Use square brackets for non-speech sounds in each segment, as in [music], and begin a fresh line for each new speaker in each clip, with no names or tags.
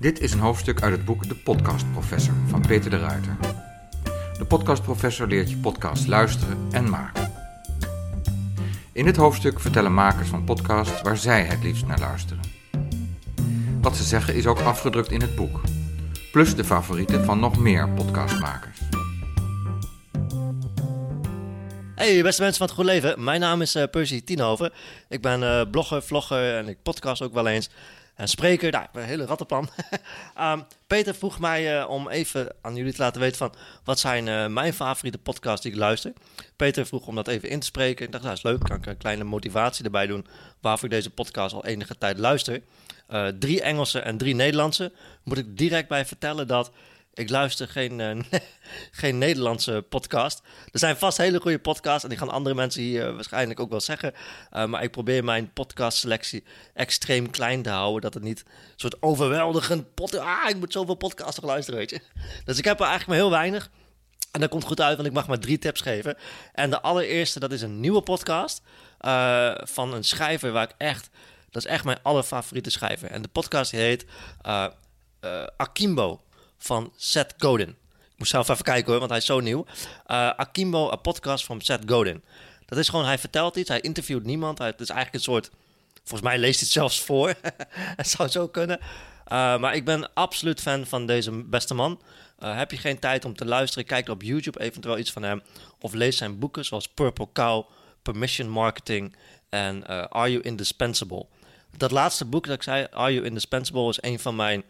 Dit is een hoofdstuk uit het boek De Podcast Professor van Peter de Ruiter. De Podcast Professor leert je podcast luisteren en maken. In dit hoofdstuk vertellen makers van podcasts waar zij het liefst naar luisteren. Wat ze zeggen is ook afgedrukt in het boek, plus de favorieten van nog meer podcastmakers.
Hey beste mensen van het goed leven, mijn naam is uh, Percy Tienhoven. Ik ben uh, blogger, vlogger en ik podcast ook wel eens. En spreker, nou, een hele rattenplan. um, [laughs] Peter vroeg mij uh, om even aan jullie te laten weten van wat zijn mijn favoriete podcasts die ik luister. Peter vroeg om dat even in te spreken. Ik dacht, nou, dat is leuk, kan ik een kleine motivatie erbij doen waarvoor ik deze podcast al enige tijd luister. drie Engelse en drie Nederlandse. Moet ik direct bij vertellen dat ik luister geen, uh, [laughs] geen Nederlandse podcast. Er zijn vast hele goede podcasts en die gaan andere mensen hier waarschijnlijk ook wel zeggen. Uh, maar ik probeer mijn podcastselectie extreem klein te houden. Dat het niet een soort overweldigend... Pod ah, ik moet zoveel podcasts luisteren, weet je. Dus ik heb er eigenlijk maar heel weinig. En dat komt goed uit, want ik mag maar drie tips geven. En de allereerste, dat is een nieuwe podcast van een schrijver waar ik echt... Dat is echt mijn allerfavoriete schrijver. En de podcast heet Akimbo van Seth Godin. Ik moest zelf even kijken hoor, want hij is zo nieuw. Uh, Akimbo, een podcast van Seth Godin. Dat is gewoon, hij vertelt iets, hij interviewt niemand. Het is eigenlijk een soort, volgens mij leest hij het zelfs voor. [laughs] het zou zo kunnen. Uh, maar ik ben absoluut fan van deze beste man. Uh, heb je geen tijd om te luisteren, kijk op YouTube eventueel iets van hem. Of lees zijn boeken zoals Purple Cow, Permission Marketing en Are You Indispensable. Dat laatste boek dat ik zei, Are You Indispensable, is een van mijn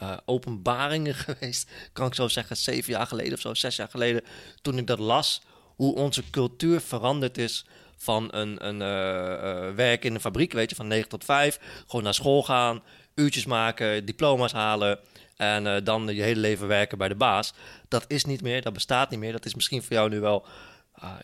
uh, openbaringen [laughs] geweest, kan ik zo zeggen, zeven jaar geleden of zo, zes jaar geleden, toen ik dat las, hoe onze cultuur veranderd is van een, een uh, uh, werk in een fabriek, weet je, van 9 tot 5, gewoon naar school gaan, uurtjes maken, diploma's halen en dan je hele leven werken bij de baas. Dat is niet meer, dat bestaat niet meer. Dat is misschien voor jou nu wel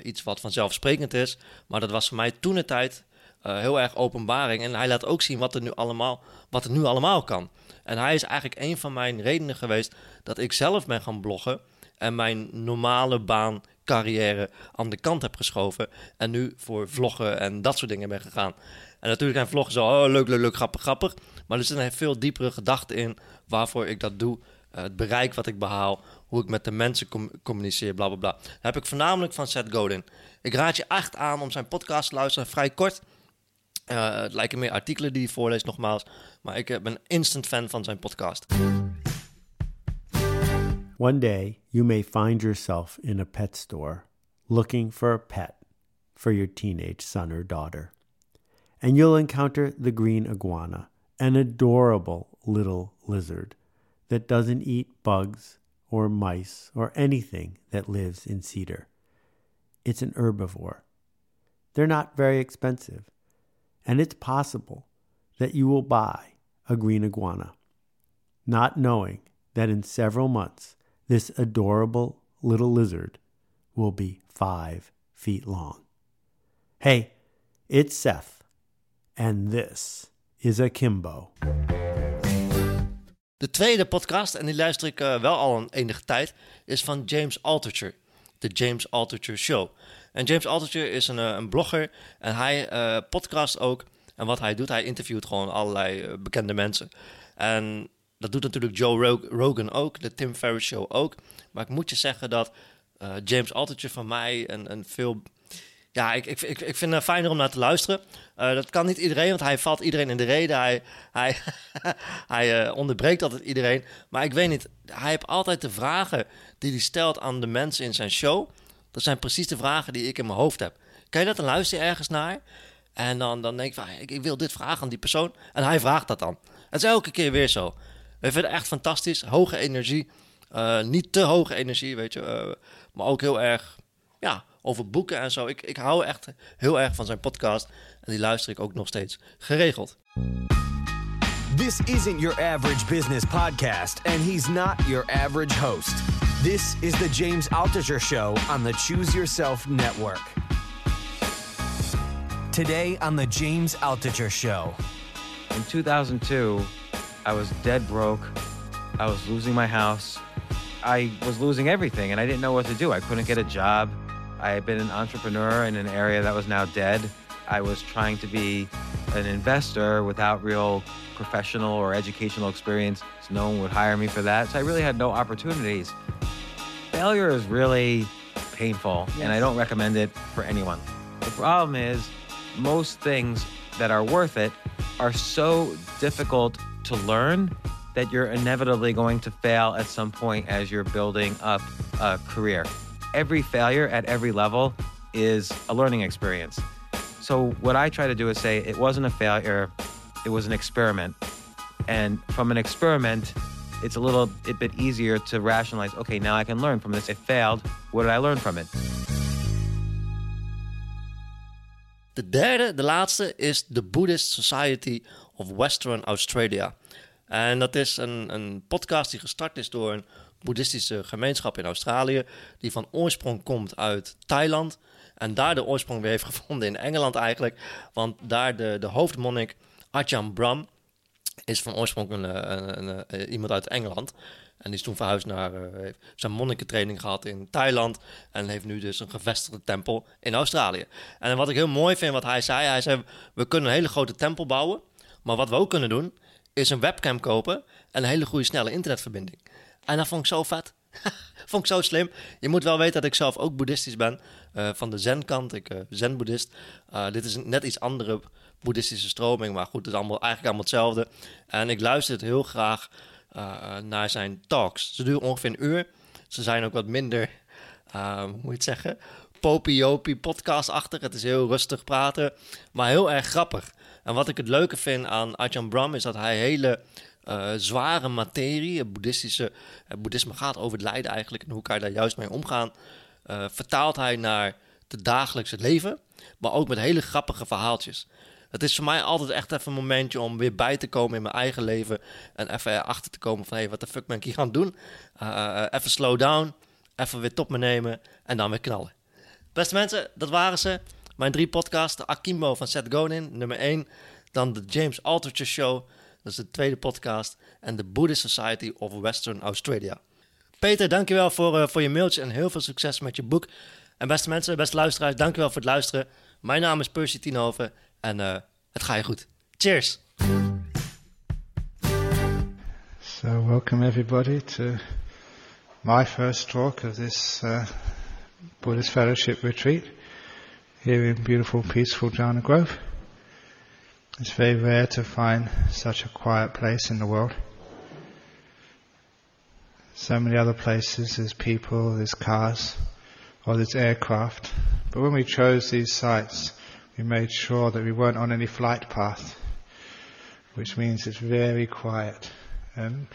iets wat vanzelfsprekend is, maar dat was voor mij toen de tijd heel erg openbaring. En hij laat ook zien wat er nu allemaal, wat er nu allemaal kan. En hij is eigenlijk een van mijn redenen geweest dat ik zelf ben gaan bloggen en mijn normale baan carrière aan de kant heb geschoven en nu voor vloggen en dat soort dingen ben gegaan. En natuurlijk zijn vloggen zo oh, leuk, leuk, leuk, grappig, grappig. Maar er zit een veel diepere gedachte in waarvoor ik dat doe. Uh, het bereik wat ik behaal, hoe ik met de mensen com communiceer, bla bla bla. Dat heb ik voornamelijk van Seth Godin. Ik raad je echt aan om zijn podcast te luisteren, vrij kort. Uh, het lijken meer artikelen die hij voorleest, nogmaals. Maar ik ben een instant fan van zijn podcast.
One day, you may find yourself in a pet store looking for a pet for your teenage son or daughter. And you'll encounter the green iguana, an adorable little lizard that doesn't eat bugs or mice or anything that lives in cedar. It's an herbivore. They're not very expensive and it's possible that you will buy a green iguana, not knowing that in several months this adorable little lizard will be five feet long. Hey, it's Seth, and this is Akimbo.
De tweede podcast, en die luister ik uh, wel al een enige tijd, is van James Altucher. De James Altucher Show. En James Altucher is een, eh, een blogger en hij uh, podcast ook. En wat hij doet, hij interviewt gewoon allerlei uh, bekende mensen. En dat doet natuurlijk Joe Rogan ook, de Tim Ferriss Show ook. Maar ik moet je zeggen dat James Altucher van mij een, veel... Ja, ik, ik, ik, ik vind het fijner om naar te luisteren. Dat kan niet iedereen, want hij valt iedereen in de reden. Hij, hij, [laughs] hij onderbreekt altijd iedereen. Maar ik weet niet, hij heeft altijd de vragen die hij stelt aan de mensen in zijn show dat zijn precies de vragen die ik in mijn hoofd heb. Kan je dat dan luisteren ergens naar? En dan, dan denk ik van, ik, wil dit vragen aan die persoon. En hij vraagt dat dan. Het is elke keer weer zo. We vinden het echt fantastisch. Hoge energie. Uh, niet te hoge energie, weet je. Uh, maar ook heel erg, ja, over boeken en zo. Ik, ik hou echt heel erg van zijn podcast. En die luister ik ook nog steeds geregeld.
This isn't your average business podcast. And he's not your average host. This is the James Altucher Show on the Choose Yourself Network. Today on the James Altucher Show.
In 2002, I was dead broke. I was losing my house. I was losing everything and I didn't know what to do. I couldn't get a job. I had been an entrepreneur in an area that was now dead. I was trying to be an investor without real professional or educational experience. So no one would hire me for that. So I really had no opportunities. Failure is really painful, and I don't recommend it for anyone. The problem is, most things that are worth it are so difficult to learn that you're inevitably going to fail at some point as you're building up a career. Every failure at every level is a learning experience. So, what I try to do is say it wasn't a failure, it was an experiment. And from an experiment, it's a little a bit easier to rationalize okay, now I can learn from this. It failed. What did I learn from it?
De derde, de laatste, is de Buddhist Society of Western Australia. En dat is een, een podcast die gestart is door een boeddhistische gemeenschap in Australië, die van oorsprong komt uit Thailand. En daar de oorsprong weer heeft gevonden in Engeland eigenlijk. Want daar de, de hoofdmonnik Ajahn Brahm is van oorsprong een, een, een, een, iemand uit Engeland. En die is toen verhuisd naar, uh, heeft zijn monnikentraining gehad in Thailand. En heeft nu dus een gevestigde tempel in Australië. En wat ik heel mooi vind wat hij zei, hij zei, we kunnen een hele grote tempel bouwen. Maar wat we ook kunnen doen, is een webcam kopen en een hele goede snelle internetverbinding. En dat vond ik zo vet. [laughs] vond ik zo slim. Je moet wel weten dat ik zelf ook boeddhistisch ben. Uh, van de zen-kant, ik uh, zen-boeddhist. Uh, dit is net iets andere boeddhistische stroming, maar goed, het is allemaal, eigenlijk allemaal hetzelfde. En ik luister het heel graag naar zijn talks. Ze duren ongeveer een uur. Ze zijn ook wat minder, hoe moet je het zeggen, popiopie podcast-achtig. Het is heel rustig praten, maar heel erg grappig. En wat ik het leuke vind aan Ajahn Brahm is dat hij hele uh, zware materie, het boeddhistische, het boeddhisme gaat over het lijden eigenlijk en hoe kan je daar juist mee omgaan, uh, vertaalt hij naar het dagelijkse leven, maar ook met hele grappige verhaaltjes. Het is voor mij altijd echt even een momentje om weer bij te komen in mijn eigen leven en even erachter te komen van hé, hey, wat de fuck ben ik hier gaan doen? Uh, even slow down, even weer top me nemen en dan weer knallen. Beste mensen, dat waren ze. Mijn drie podcasts, de Akimbo van Seth Godin, nummer 1. Dan de James Altucher Show, dat is de tweede podcast. En de Buddhist Society of Western Australia. Peter, dankjewel voor, uh, voor je mailtje en heel veel succes met je boek. En beste mensen, beste luisteraars, dankjewel voor het luisteren. Mijn naam is Percy Tienhoven en uh, het gaat je goed. Cheers!
So welcome everybody to my first talk of this uh, Buddhist Fellowship Retreat. here in beautiful, peaceful Jhana Grove. It's very rare to find such a quiet place in the world. So many other places, there's people, there's cars, or there's aircraft. But when we chose these sites, we made sure that we weren't on any flight path, which means it's very quiet. And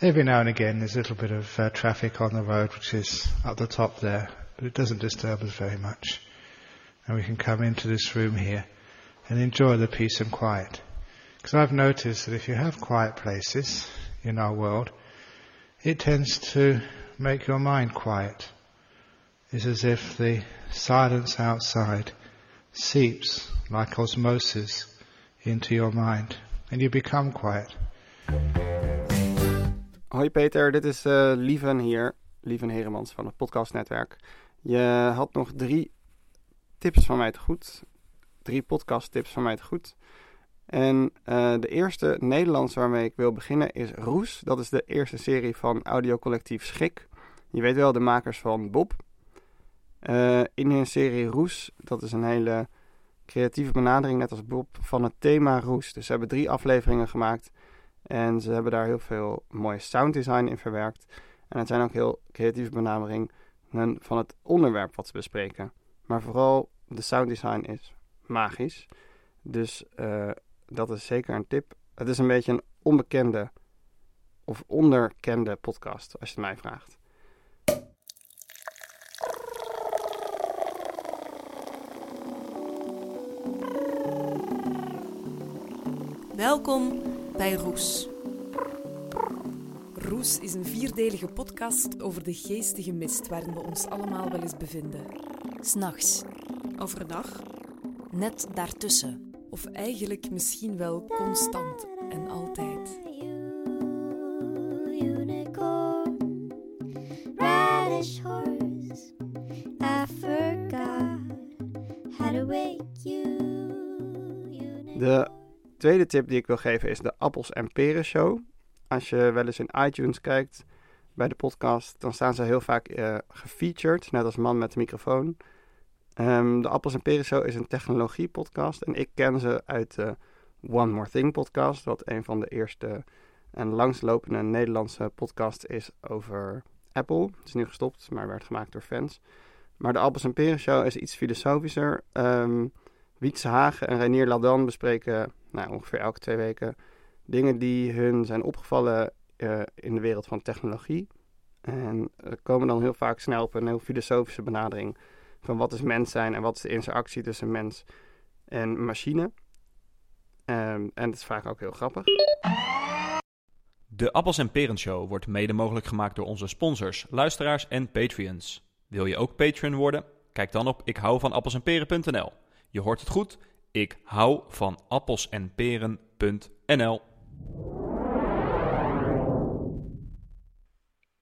every now and again there's a little bit of uh, traffic on the road, which is up the top there, but it doesn't disturb us very much and we can come into this room here and enjoy the peace and quiet. Because I've noticed that if you have quiet places in our world, it tends to make your mind quiet. It's as if the silence outside seeps like osmosis into your mind and you become quiet.
Hoi Peter, dit is uh, Lieven hier, Lieven Heremans van het podcastnetwerk. Je had nog drie tips van mij te goed. Drie podcast tips van mij te goed. En uh, de eerste Nederlandse waarmee ik wil beginnen is Roes. Dat is de eerste serie van audiocollectief Schik. Je weet wel, de makers van Bob. Uh, in hun serie Roes, dat is een hele creatieve benadering, net als Bob, van het thema Roes. Dus ze hebben drie afleveringen gemaakt. En ze hebben daar heel veel mooie sounddesign in verwerkt. En het zijn ook heel creatieve benaderingen van het onderwerp wat ze bespreken. Maar vooral de sounddesign is magisch. Dus uh, dat is zeker een tip. Het is een beetje een onbekende of onderkende podcast, als je het mij vraagt.
Welkom bij Roes. Roes is een vierdelige podcast over de geestige mist waarin we ons allemaal wel eens bevinden.
S'nachts.
Overdag.
Net daartussen.
Of eigenlijk misschien wel constant en altijd.
De tweede tip die ik wil geven is de Appels en Peren Show. Als je wel eens in iTunes kijkt bij de podcast, dan staan ze heel vaak uh, gefeatured, net als man met de microfoon. Ehm, de Appels en Peren Show is een technologie podcast en ik ken ze uit de One More Thing podcast, wat een van de eerste en langslopende Nederlandse podcasts is over Apple. Het is nu gestopt, maar werd gemaakt door fans. Maar de Appels en Peren Show is iets filosofischer. Um, Wietse Hagen en Reinier Ladan bespreken nou, ongeveer elke twee weken dingen die hun zijn opgevallen uh, in de wereld van technologie. En uh, komen dan heel vaak snel op een heel filosofische benadering van wat is mens zijn en wat is de interactie tussen mens en machine. Um, en dat is vaak ook heel grappig.
De Appels en Peren Show wordt mede mogelijk gemaakt door onze sponsors, luisteraars en Patreons. Wil je ook Patreon worden? Kijk dan op ikhouvanappelsenperen.nl. Je hoort het goed, ik hou van appelsenperen.nl.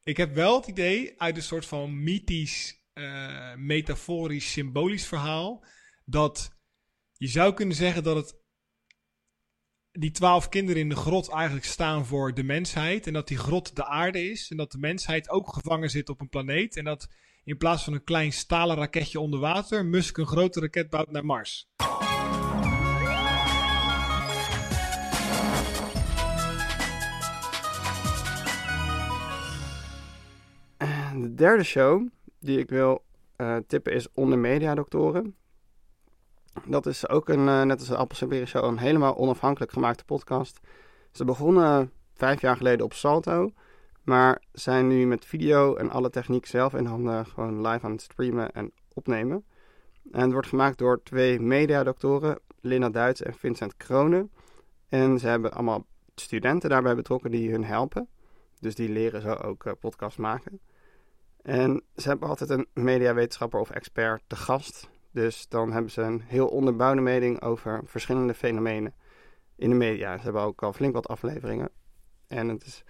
Ik heb wel het idee uit een soort van mythisch, uh, metaforisch, symbolisch verhaal dat je zou kunnen zeggen dat het die twaalf kinderen in de grot eigenlijk staan voor de mensheid. En dat die grot de aarde is. En dat de mensheid ook gevangen zit op een planeet. En dat in plaats van een klein stalen raketje onder water, Musk een grote raket bouwt naar Mars.
De derde show die ik wil uh, tippen is Onder Media Doctoren. Dat is ook een, uh, net als de Appels Show, een helemaal onafhankelijk gemaakte podcast. Ze begonnen vijf jaar geleden op Salto. Maar zijn nu met video en alle techniek zelf in handen gewoon live aan het streamen en opnemen. En het wordt gemaakt door twee mediadoktoren, Lina Duits en Vincent Kronen. En ze hebben allemaal studenten daarbij betrokken die hun helpen. Dus die leren zo ook uh, podcast maken. En ze hebben altijd een mediawetenschapper of expert te gast. Dus dan hebben ze een heel onderbouwde mening over verschillende fenomenen in de media. Ze hebben ook al flink wat afleveringen. En het is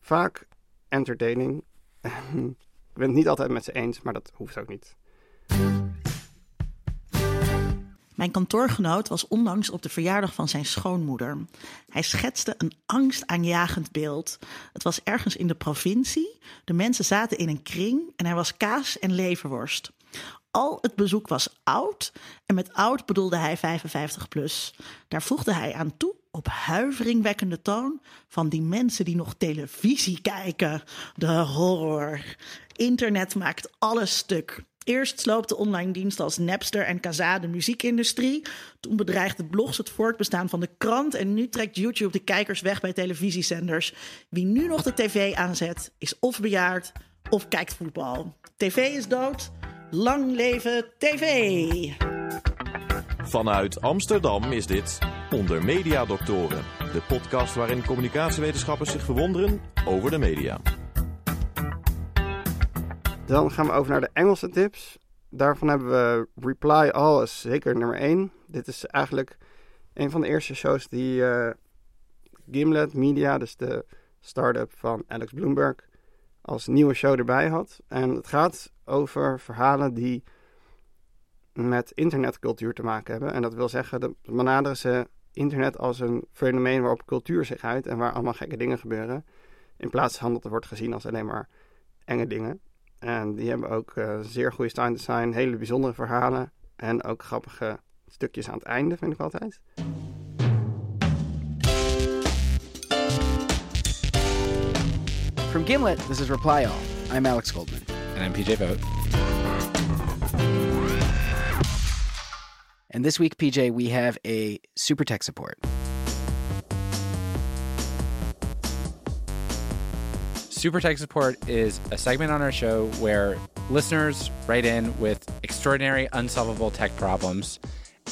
vaak entertaining. [laughs] ik ben het niet altijd met ze eens, maar dat hoeft ook niet.
Mijn kantoorgenoot was onlangs op de verjaardag van zijn schoonmoeder. Hij schetste een angstaanjagend beeld. Het was ergens in de provincie. De mensen zaten in een kring en er was kaas en leverworst. Al het bezoek was oud en met oud bedoelde hij 55 plus. Daar voegde hij aan toe op huiveringwekkende toon van die mensen die nog televisie kijken. De horror. Internet maakt alles stuk. Eerst sloopte online diensten als Napster en Kazaa de muziekindustrie. Toen bedreigde blogs het voortbestaan van de krant. En nu trekt YouTube de kijkers weg bij televisiezenders. Wie nu nog de tv aanzet, is of bejaard of kijkt voetbal. TV is dood. Lang leven tv!
Vanuit Amsterdam is dit Onder Media Doctoren, de podcast waarin communicatiewetenschappers zich verwonderen over de media.
Dan gaan we over naar de Engelse tips. Daarvan hebben we Reply All is zeker nummer 1. Dit is eigenlijk een van de eerste shows die uh, Gimlet Media, dus de start-up van Alex Bloomberg, als nieuwe show erbij had. En het gaat over verhalen die met internetcultuur te maken hebben. En dat wil zeggen, dat benaderen ze internet als een fenomeen waarop cultuur zich uit en waar allemaal gekke dingen gebeuren. In plaats van dat het wordt gezien als alleen maar enge dingen. En die hebben ook uh, zeer goede sound design, hele bijzondere verhalen en ook grappige stukjes aan het einde, vind ik altijd.
From Gimlet, this is Reply All. I'm Alex Goldman.
And I'm PJ Vogt.
And this week, PJ, we have a super tech support.
Super Tech Support is a segment on our show where listeners write in with extraordinary, unsolvable tech problems,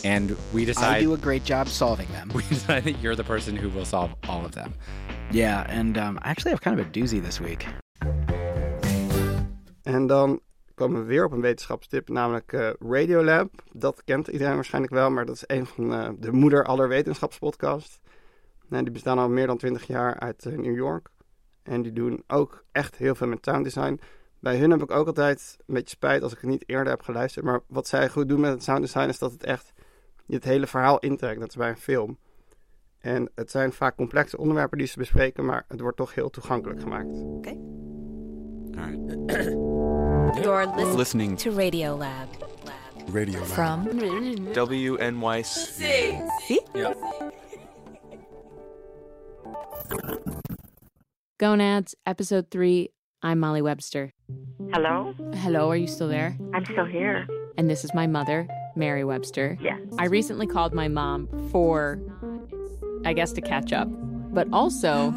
and we decide.
I do a great job solving them. [laughs]
We decide that you're the person who will solve all of them.
Yeah, and um, I actually have kind of a doozy this week.
En dan komen we weer op een wetenschapstip, namelijk uh, Radiolab. Dat kent iedereen waarschijnlijk wel, maar dat is een van uh, de moeder aller wetenschapspodcasts. Nou, die bestaan al meer dan twintig jaar uit uh, New York. En die doen ook echt heel veel met sound design. Bij hun heb ik ook altijd een beetje spijt als ik het niet eerder heb geluisterd. Maar wat zij goed doen met het sound design is dat het echt het hele verhaal intrekt. Dat is bij een film. En het zijn vaak complexe onderwerpen die ze bespreken, maar het wordt toch heel toegankelijk gemaakt.
Oké. [clears throat]
You're lis-
Listening
to Radio Lab.
Radio Lab.
From
WNYC.
Yeah. [laughs]
Gonads, episode three. I'm Molly Webster.
Hello?
Hello, are you still there?
I'm still here.
And this is my mother, Mary Webster.
Yes.
I recently called my mom for, I guess, to catch up, but also,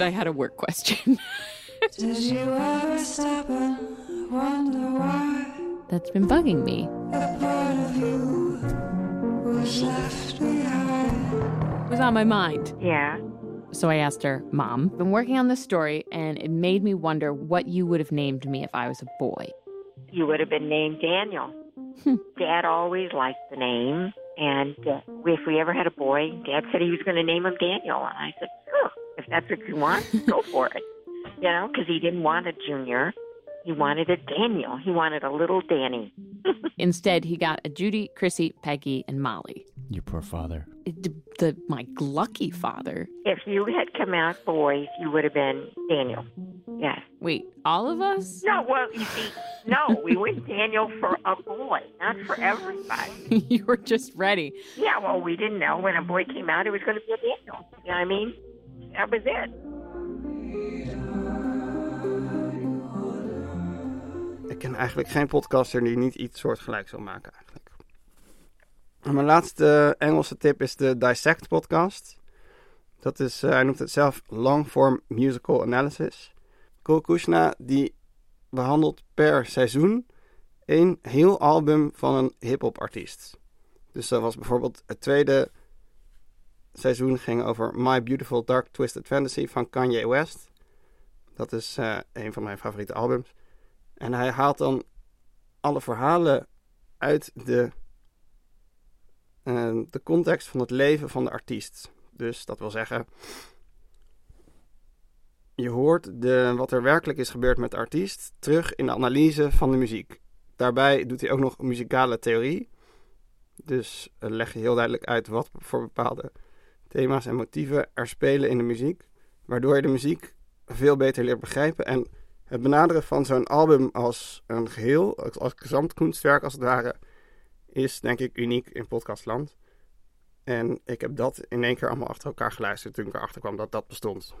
I had a work question. [laughs]
Did you ever stop and wonder why
That's been bugging me.
a part of you was left behind?
It was on my mind.
Yeah.
So I asked her, Mom, been working on this story, and it made me wonder what you would have named me if I was a boy.
You would have been named Daniel. Dad always liked the name. And uh, if we ever had a boy, Dad said he was going to name him Daniel. And I said, sure, if that's what you want, go [laughs] for it. You know, because he didn't want a junior. He wanted a Daniel. He wanted a little Danny. [laughs]
Instead, he got a Judy, Chrissy, Peggy, and Molly.
Your poor father.
The, the, my lucky father.
If you had come out boys, you would have been Daniel. Yes.
Wait, all of us?
No, well, you see, no, we went Daniel for a boy, not for everybody. [laughs]
you were just ready.
Yeah, well, we didn't know when a boy came out it was going to be a Daniel. You know what I mean? That was it.
Ik ken eigenlijk geen podcaster die niet iets soortgelijks wil maken eigenlijk. En mijn laatste Engelse tip is de Dissect podcast. Dat is, eh, hij noemt het zelf Long Form Musical Analysis. Kushna die behandelt per seizoen één heel album van een hip-hop artiest. Dus dat was bijvoorbeeld het tweede seizoen ging over My Beautiful Dark Twisted Fantasy van Kanye West. Dat is eh, een van mijn favoriete albums. En hij haalt dan alle verhalen uit de, eh, de context van het leven van de artiest. Dus dat wil zeggen, je hoort de, wat er werkelijk is gebeurd met de artiest terug in de analyse van de muziek. Daarbij doet hij ook nog muzikale theorie. Dus uh, leg je heel duidelijk uit wat voor bepaalde thema's en motieven er spelen in de muziek. Waardoor je de muziek veel beter leert begrijpen. En het benaderen van zo'n album als een geheel, als, als gezamtkunstwerk als het ware, is denk ik uniek in podcastland. En ik heb dat in één keer allemaal achter elkaar geluisterd toen ik erachter kwam dat dat bestond.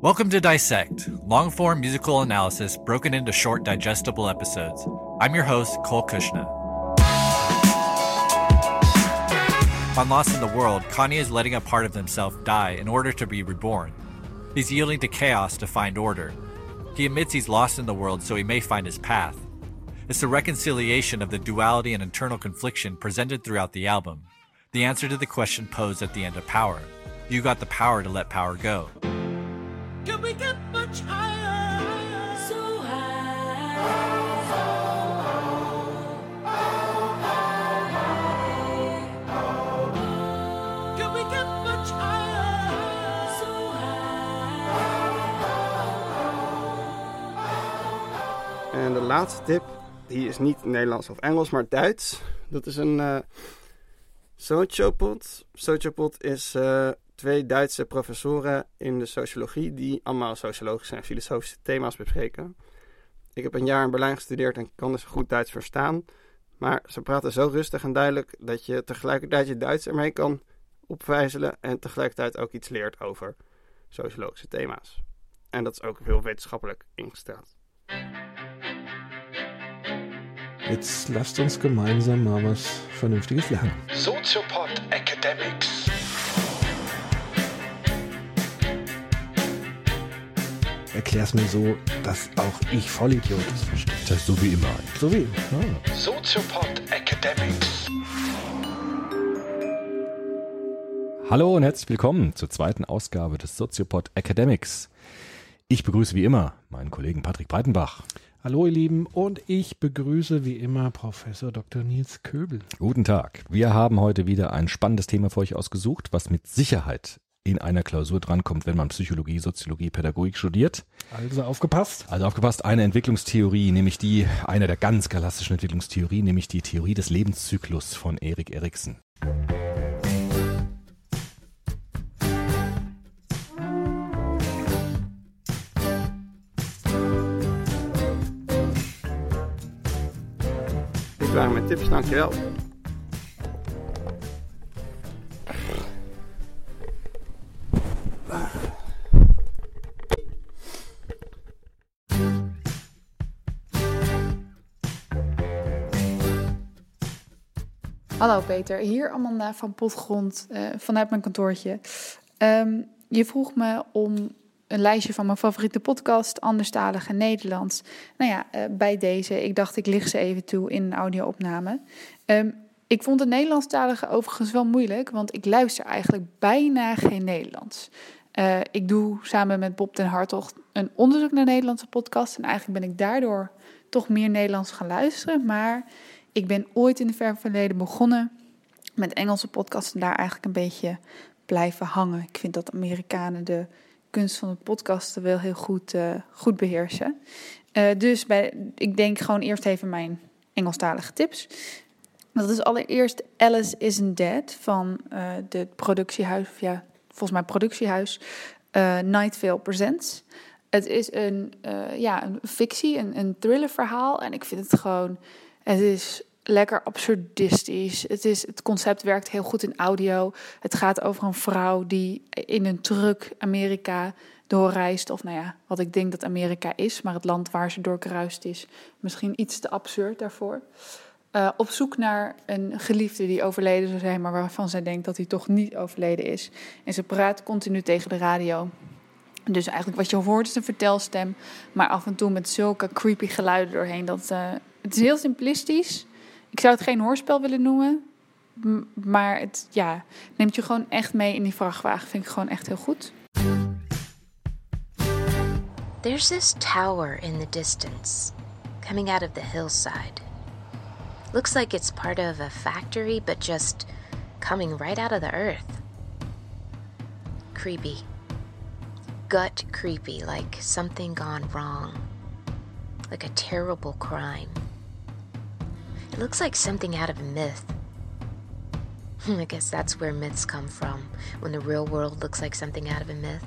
Welcome to Dissect, long form musical analysis broken into short, digestible episodes. I'm your host, Cole Kushna. On Lost in the World, Kanye is letting a part of himself die in order to be reborn. He's yielding to chaos to find order. He admits he's lost in the world so he may find his path. It's the reconciliation of the duality and internal confliction presented throughout the album. The answer to the question posed at the end of Power. You got the power to let power go.
Can we get much higher? So high.
En de laatste tip, die is niet Nederlands of Engels, maar Duits. Dat is een uh, sociopod. Sociopod is uh, twee Duitse professoren in de sociologie die allemaal sociologische en filosofische thema's bespreken. Ik heb een jaar in Berlijn gestudeerd en kan dus goed Duits verstaan. Maar ze praten zo rustig en duidelijk dat je tegelijkertijd je Duits ermee kan opvijzelen en tegelijkertijd ook iets leert over sociologische thema's. En dat is ook heel wetenschappelijk ingesteld.
Jetzt lasst uns gemeinsam mal was Vernünftiges lernen.
Soziopod Academics.
Erklär's mir so, dass auch ich Vollidiot verstehe.
Das heißt so wie immer.
So wie immer. Ah.
Soziopod Academics.
Hallo und herzlich willkommen zur zweiten Ausgabe des Soziopod Academics. Ich begrüße wie immer meinen Kollegen Patrick Breitenbach.
Hallo ihr Lieben und ich begrüße wie immer Professor Dr. Nils Köbel.
Guten Tag. Wir haben heute wieder ein spannendes Thema für euch ausgesucht, was mit Sicherheit in einer Klausur drankommt, wenn man Psychologie, Soziologie, Pädagogik studiert.
Also aufgepasst.
Also aufgepasst, eine Entwicklungstheorie, nämlich die, eine der ganz klassischen Entwicklungstheorien, nämlich die Theorie des Lebenszyklus von Erik Erikson.
Waren mijn tips, dankjewel.
Hallo Peter, hier Amanda van Potgrond eh, vanuit mijn kantoortje. Ehm, je vroeg me om een lijstje van mijn favoriete podcast, anderstalig en Nederlands. Nou ja, eh, bij deze, ik dacht ik licht ze even toe in een audio-opname. Ehm, ik vond het Nederlandstalige overigens wel moeilijk, want ik luister eigenlijk bijna geen Nederlands. Eh, ik doe samen met Bob den Hartog een onderzoek naar Nederlandse podcast. En eigenlijk ben ik daardoor toch meer Nederlands gaan luisteren. Maar ik ben ooit in de ver verleden begonnen met Engelse podcasts en daar eigenlijk een beetje blijven hangen. Ik vind dat Amerikanen de kunst van het podcasten wel heel goed, eh, goed beheersen. Eh, dus bij, ik denk gewoon eerst even mijn Engelstalige tips. Dat is allereerst Alice Isn't Dead van uh, de productiehuis, of ja, volgens mij productiehuis Night Vale Presents. Het is een, ja, een fictie, een, een thrillerverhaal en ik vind het gewoon, het is lekker absurdistisch. Het, is, het concept werkt heel goed in audio. Het gaat over een vrouw die in een truck Amerika doorreist. Of nou ja, wat ik denk dat Amerika is, maar het land waar ze doorkruist is misschien iets te absurd daarvoor. Uh, op zoek naar een geliefde die overleden zou zijn, maar waarvan zij denkt dat hij toch niet overleden is. En ze praat continu tegen de radio. Dus eigenlijk wat je hoort is een vertelstem, maar af en toe met zulke creepy geluiden doorheen. Dat, uh, het is heel simplistisch. Ik zou het geen hoorspel willen noemen, maar het ja, neemt je gewoon echt mee in die vrachtwagen. Vind ik gewoon echt heel goed.
There's this tower in the distance, coming out of the hillside. Looks like it's part of a factory, but just coming right out of the earth. Creepy. Gut creepy, like something gone wrong. Like a terrible crime. Looks like something out of a myth. Hmm, I guess that's where myths come from, when the real world looks like something out of a myth.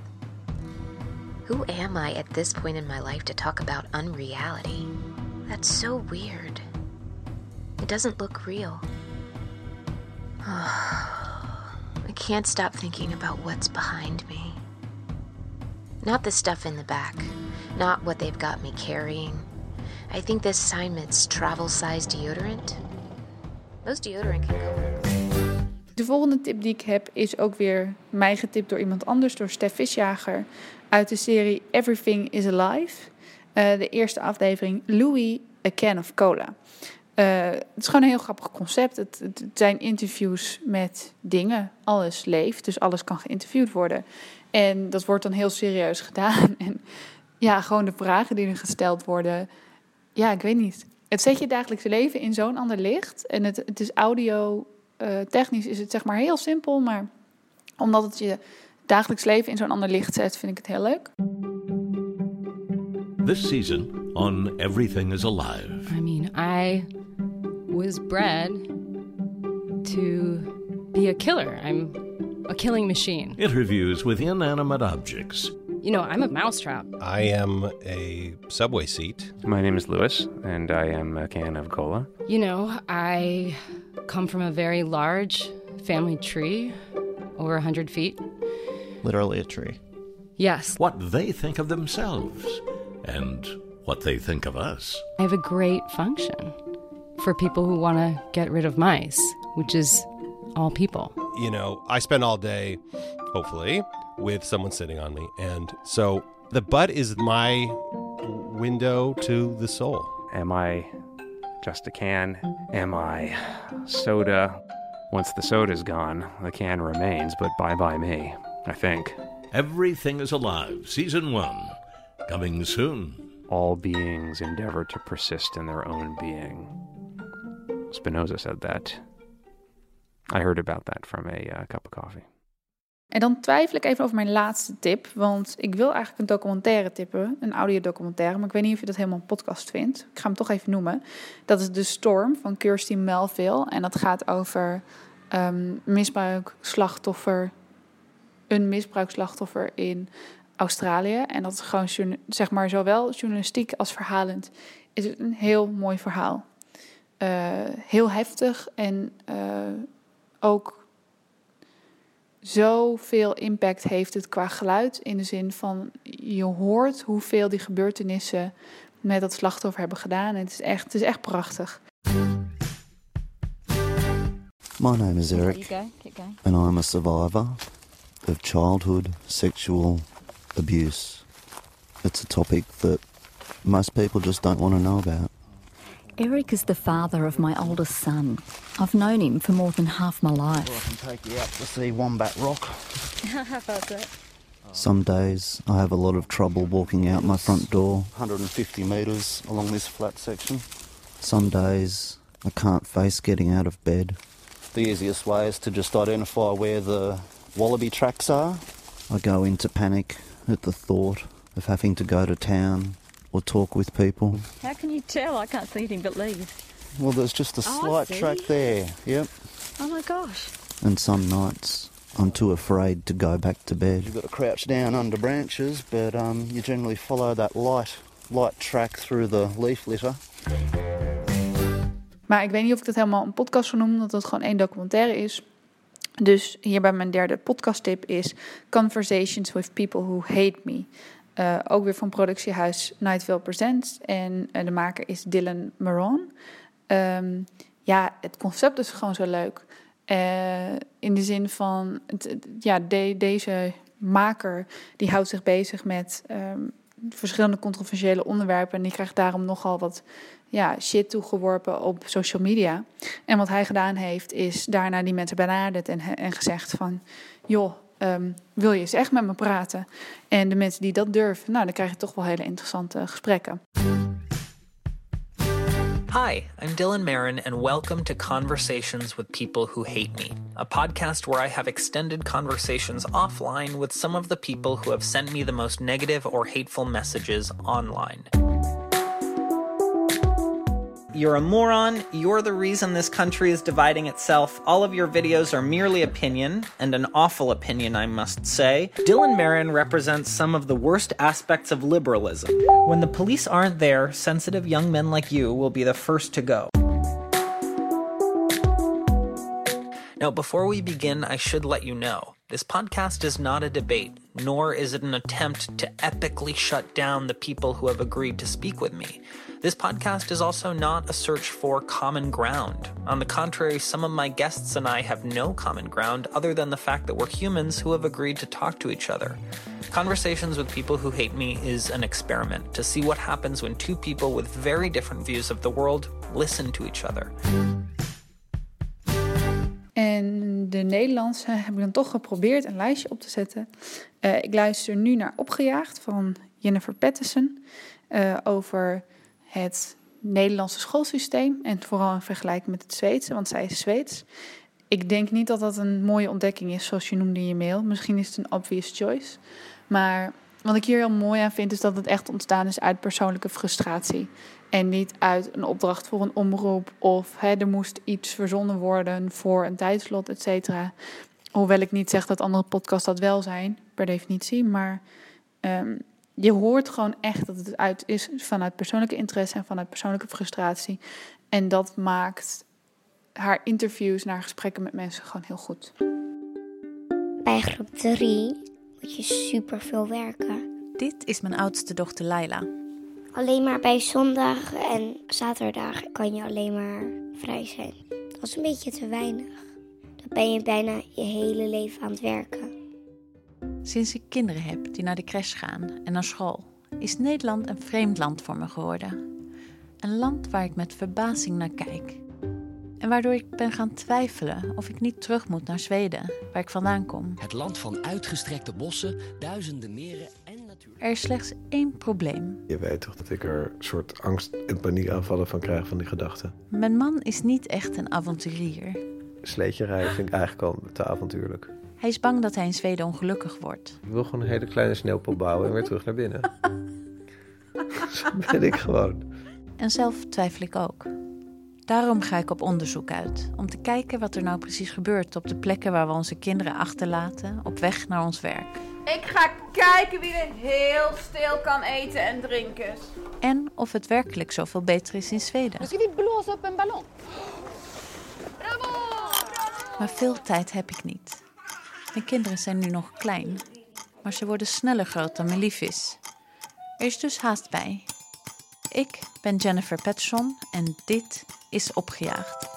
Who am I at this point in my life to talk about unreality? That's so weird. It doesn't look real. [sighs] I can't stop thinking about what's behind me. Not the stuff in the back, not what they've got me carrying. I think this assignment's travel size deodorant. Most deodorant can go.
De volgende tip die ik heb is ook weer mij getipt door iemand anders, door Stef Visjager, uit de serie Everything is Alive. Uh, de eerste aflevering Louis, A Can of Cola. Uh, het is gewoon een heel grappig concept. Het, het, zijn interviews met dingen. Alles leeft, dus alles kan geïnterviewd worden. En dat wordt dan heel serieus gedaan. [laughs] En ja, gewoon de vragen die er gesteld worden. Ja, ik weet niet. Het zet je dagelijkse leven in zo'n ander licht. En het, het is audio, uh, technisch is het zeg maar heel simpel. Maar omdat het je dagelijks leven in zo'n ander licht zet, vind ik het heel leuk.
This season on Everything is Alive.
I mean, I was bred to be a killer. I'm a killing machine.
Interviews with inanimate objects.
You know, I'm a mousetrap.
I am a subway seat.
My name is Lewis, and I am a can of cola.
You know, I come from a very large family tree, over 100 feet.
Literally a tree.
Yes.
What they think of themselves and what they think of us.
I have a great function for people who want to get rid of mice, which is all people.
You know, I spend all day, hopefully, with someone sitting on me. And so the butt is my window to the soul.
Am I just a can? Am I soda? Once the soda's gone, the can remains, but bye bye me, I think.
Everything is Alive, Season 1. Coming soon.
All beings endeavor to persist in their own being. Spinoza said that. I heard about that from a uh, cup of coffee.
En dan twijfel ik even over mijn laatste tip. Want ik wil eigenlijk een documentaire tippen. Een audiodocumentaire. Maar ik weet niet of je dat helemaal een podcast vindt. Ik ga hem toch even noemen. Dat is De Storm van Kirsty Melville. En dat gaat over um, misbruikslachtoffer. Een misbruikslachtoffer in Australië. En dat is gewoon, zeg maar, zowel journalistiek als verhalend. Is het een heel mooi verhaal. Uh, heel heftig en uh, ook zoveel impact heeft het qua geluid. In de zin van je hoort hoeveel die gebeurtenissen met dat slachtoffer hebben gedaan. En het is echt, het is echt prachtig.
My name is Eric, and I'm a survivor of childhood sexual abuse. It's a topic that most people just don't want to know about.
Eric is the father of my oldest son. I've known him for more than half my life.
Well, I can take you out to see Wombat Rock.
How [laughs] that?
Some days I have a lot of trouble walking out my front door, 150 metres along this flat section. Some days I can't face getting out of bed. The easiest way is to just identify where the wallaby tracks are. I go into panic at the thought of having to go to town or talk with people.
How can you tell? I can't see anything but leaves.
Well, there's just a
Oh,
slight
see.
track there. Yep.
Oh my gosh.
And some nights I'm too afraid to go back to bed. You've got to crouch down under branches, but um, you generally follow that light light track through the leaf litter.
Maar ik weet niet of ik dat helemaal een podcast zou noemen, omdat het gewoon één documentaire is. Dus hierbij mijn derde podcasttip is Conversations with People Who Hate Me. Eh, ook weer van productiehuis Nightville Presents. En eh, de maker is Dylan Maron. Ehm, ja, het concept is gewoon zo leuk. Eh, in de zin van, ja, de- deze maker die houdt zich bezig met ehm, verschillende controversiële onderwerpen. En die krijgt daarom nogal wat ja, shit toegeworpen op social media. En wat hij gedaan heeft, is daarna die mensen benaderd en, en gezegd van... joh, ehm, wil je eens echt met me praten? En de mensen die dat durven, nou, dan krijg je toch wel hele interessante gesprekken.
Hi, I'm Dylan Marin, and welcome to Conversations with People Who Hate Me, a podcast where I have extended conversations offline with some of the people who have sent me the most negative or hateful messages online. You're a moron. You're the reason this country is dividing itself. All of your videos are merely opinion, and an awful opinion, I must say. Dylan Marin represents some of the worst aspects of liberalism. When the police aren't there, sensitive young men like you will be the first to go. Now, before we begin, I should let you know this podcast is not a debate, nor is it an attempt to epically shut down the people who have agreed to speak with me. This podcast is also not a search for common ground. On the contrary, some of my guests and I have no common ground other than the fact that we're humans who have agreed to talk to each other. Conversations with people who hate me is an experiment to see what happens when two people with very different views of the world listen to each other.
En de Nederlandse heb ik dan toch geprobeerd een lijstje op te zetten. Eh, ik luister nu naar Opgejaagd van Jennifer Patterson eh, over het Nederlandse schoolsysteem en vooral in vergelijking met het Zweedse, want zij is Zweeds. Ik denk niet dat dat een mooie ontdekking is, zoals je noemde in je mail. Misschien is het een obvious choice. Maar wat ik hier heel mooi aan vind, is dat het echt ontstaan is uit persoonlijke frustratie. En niet uit een opdracht voor een omroep of hè, er moest iets verzonnen worden voor een tijdslot, et cetera. Hoewel ik niet zeg dat andere podcasts dat wel zijn, per definitie. Maar ehm, je hoort gewoon echt dat het uit is vanuit persoonlijke interesse en vanuit persoonlijke frustratie. En dat maakt haar interviews naar gesprekken met mensen gewoon heel goed.
Bij groep 3 moet je super veel werken.
Dit is mijn oudste dochter Laila.
Alleen maar bij zondag en zaterdag kan je alleen maar vrij zijn. Dat is een beetje te weinig. Dan ben je bijna je hele leven aan het werken.
Sinds ik kinderen heb die naar de crash gaan en naar school, is Nederland een vreemd land voor me geworden. Een land waar ik met verbazing naar kijk. En waardoor ik ben gaan twijfelen of ik niet terug moet naar Zweden, waar ik vandaan kom.
Het land van uitgestrekte bossen, duizenden meren en
Er is slechts één probleem.
Je weet toch dat ik er een soort angst- en paniekaanvallen van krijg van die gedachten.
Mijn man is niet echt een avonturier.
Sleetje rijden vind ik eigenlijk al te avontuurlijk.
Hij is bang dat hij in Zweden ongelukkig wordt.
Ik wil gewoon een hele kleine sneeuwpop bouwen en weer terug naar binnen. [laughs] Zo ben ik gewoon.
En zelf twijfel ik ook. Daarom ga ik op onderzoek uit, om te kijken wat er nou precies gebeurt op de plekken waar we onze kinderen achterlaten op weg naar ons werk.
Ik ga kijken wie er heel stil kan eten en drinken.
En of het werkelijk zoveel beter is in Zweden.
Misschien niet blozen op een ballon.
Maar veel tijd heb ik niet. Mijn kinderen zijn nu nog klein, maar ze worden sneller groot dan mijn lief is. Er is dus haast bij. Ik ben Jennifer Petson en dit is Opgejaagd.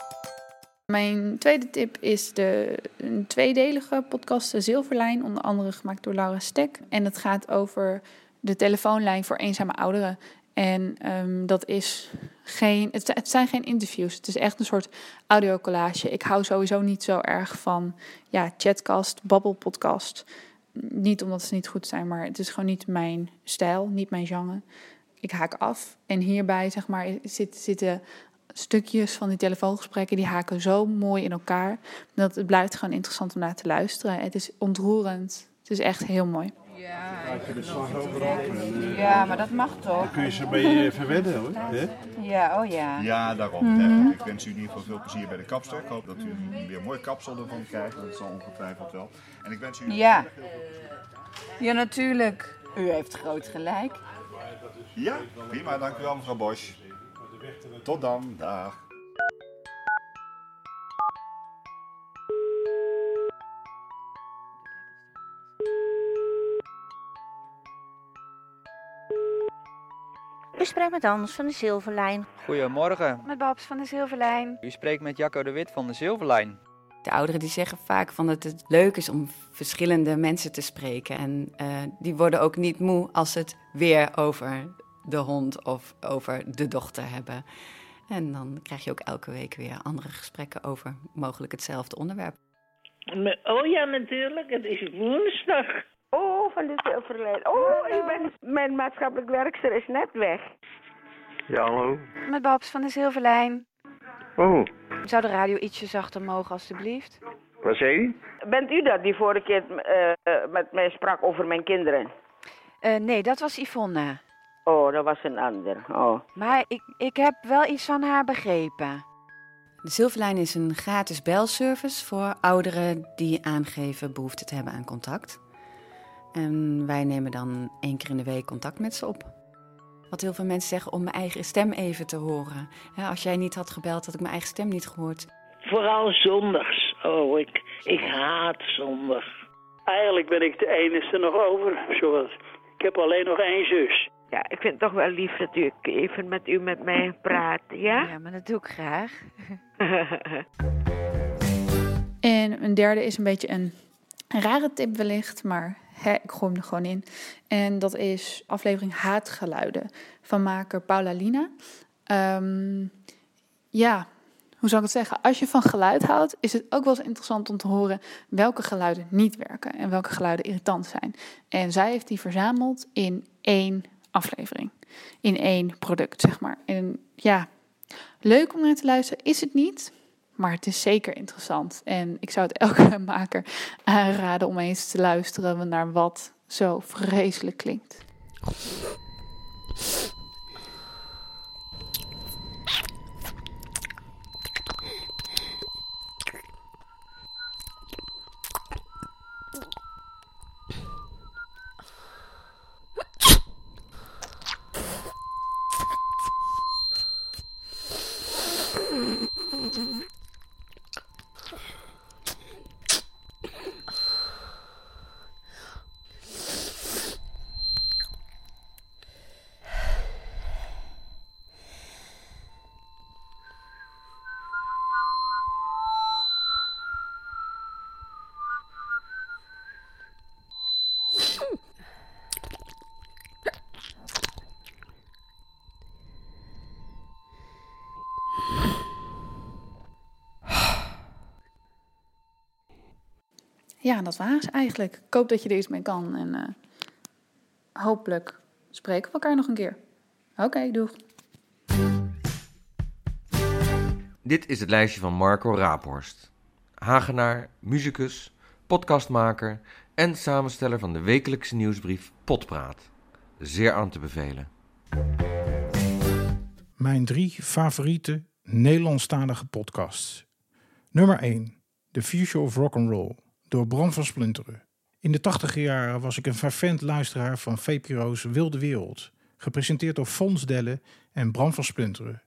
Mijn tweede tip is de een tweedelige podcast De Zilverlijn, onder andere gemaakt door Laura Stek. En het gaat over de telefoonlijn voor eenzame ouderen. En ehm, dat is geen, het, zijn geen interviews. Het is echt een soort audiocollage. Ik hou sowieso niet zo erg van ja, chatcast, babbelpodcast. Niet omdat ze niet goed zijn, maar het is gewoon niet mijn stijl, niet mijn genre. Ik haak af. En hierbij zeg maar, zit, zitten stukjes van die telefoongesprekken, die haken zo mooi in elkaar. Dat het blijft gewoon interessant om naar te luisteren. Het is ontroerend. Het is echt heel mooi.
Ja,
je overal
ja, maar dat mag toch?
Dan kun je ze mee eh, verwennen hoor. Hè?
Ja, oh ja.
Ja, daarom.
Mhm.
Ik wens u in ieder geval veel plezier bij de kapster. Ik hoop dat u weer mooi kapsel ervan krijgt. Dat zal ongetwijfeld wel. En ik wens u...
Ja. Ja, natuurlijk. U heeft groot gelijk.
Ja, prima. Dank u wel mevrouw Bosch. Tot dan. Dag.
U spreekt met Anders van de Zilverlijn.
Goedemorgen.
Met Babs van de Zilverlijn.
U spreekt met Jacco de Wit van de Zilverlijn.
De ouderen die zeggen vaak van dat het leuk is om verschillende mensen te spreken. En eh, die worden ook niet moe als ze het weer over de hond of over de dochter hebben. En dan krijg je ook elke week weer andere gesprekken over mogelijk hetzelfde onderwerp.
Oh ja, natuurlijk. Het is woensdag.
Oh, van de Zilverlijn. Oh, ik ben, mijn maatschappelijk werkster is net weg.
Ja, hallo.
Met Babs van de Zilverlijn.
Oh,
Zou de radio ietsje zachter mogen, alstublieft?
wat zei u?
Bent u dat die vorige keer eh, eh, met mij sprak over mijn kinderen?
Eh, nee, dat was Yvonne.
Oh, dat was een ander. Oh.
Maar ik, ik heb wel iets van haar begrepen.
De Zilverlijn is een gratis belservice voor ouderen die aangeven behoefte te hebben aan contact. En wij nemen dan één keer in de week contact met ze op. Wat heel veel mensen zeggen om mijn eigen stem even te horen. Ja, als jij niet had gebeld, had ik mijn eigen stem niet gehoord.
Vooral zondags. Oh, ik, ik haat zondag.
Eigenlijk ben ik de enige nog over. Zoals. Ik heb alleen nog één zus. Ja, ik vind het toch wel lief dat u even met u met mij praat, ja?
Ja, maar dat doe ik graag. [laughs]
En een derde is een beetje een rare tip wellicht, maar ik gooi hem er gewoon in. En dat is aflevering Haatgeluiden van maker Paula Lina. Ehm, ja, hoe zou ik het zeggen? Als je van geluid houdt, is het ook wel eens interessant om te horen welke geluiden niet werken en welke geluiden irritant zijn. En zij heeft die verzameld in één aflevering, in één product, zeg maar. En ja, leuk om naar te luisteren is het niet, maar het is zeker interessant. En ik zou het [laughs] elke maker aanraden om eens te luisteren naar wat zo vreselijk klinkt. Ja, dat was eigenlijk. Ik hoop dat je er iets mee kan. En eh, hopelijk spreken we elkaar nog een keer. Oké, doeg.
Dit is het lijstje van Marco Raaphorst. Hagenaar, muzikus,
podcastmaker en samensteller van de wekelijkse nieuwsbrief Potpraat. Zeer aan te bevelen.
Mijn drie favoriete Nederlandstalige podcasts. Nummer 1. The Future of Rock and Roll door Bram van Splunteren. In de tachtige jaren was ik een fervent luisteraar van VPRO's Wilde Wereld, gepresenteerd door Fons Delle en Bram van Splunteren.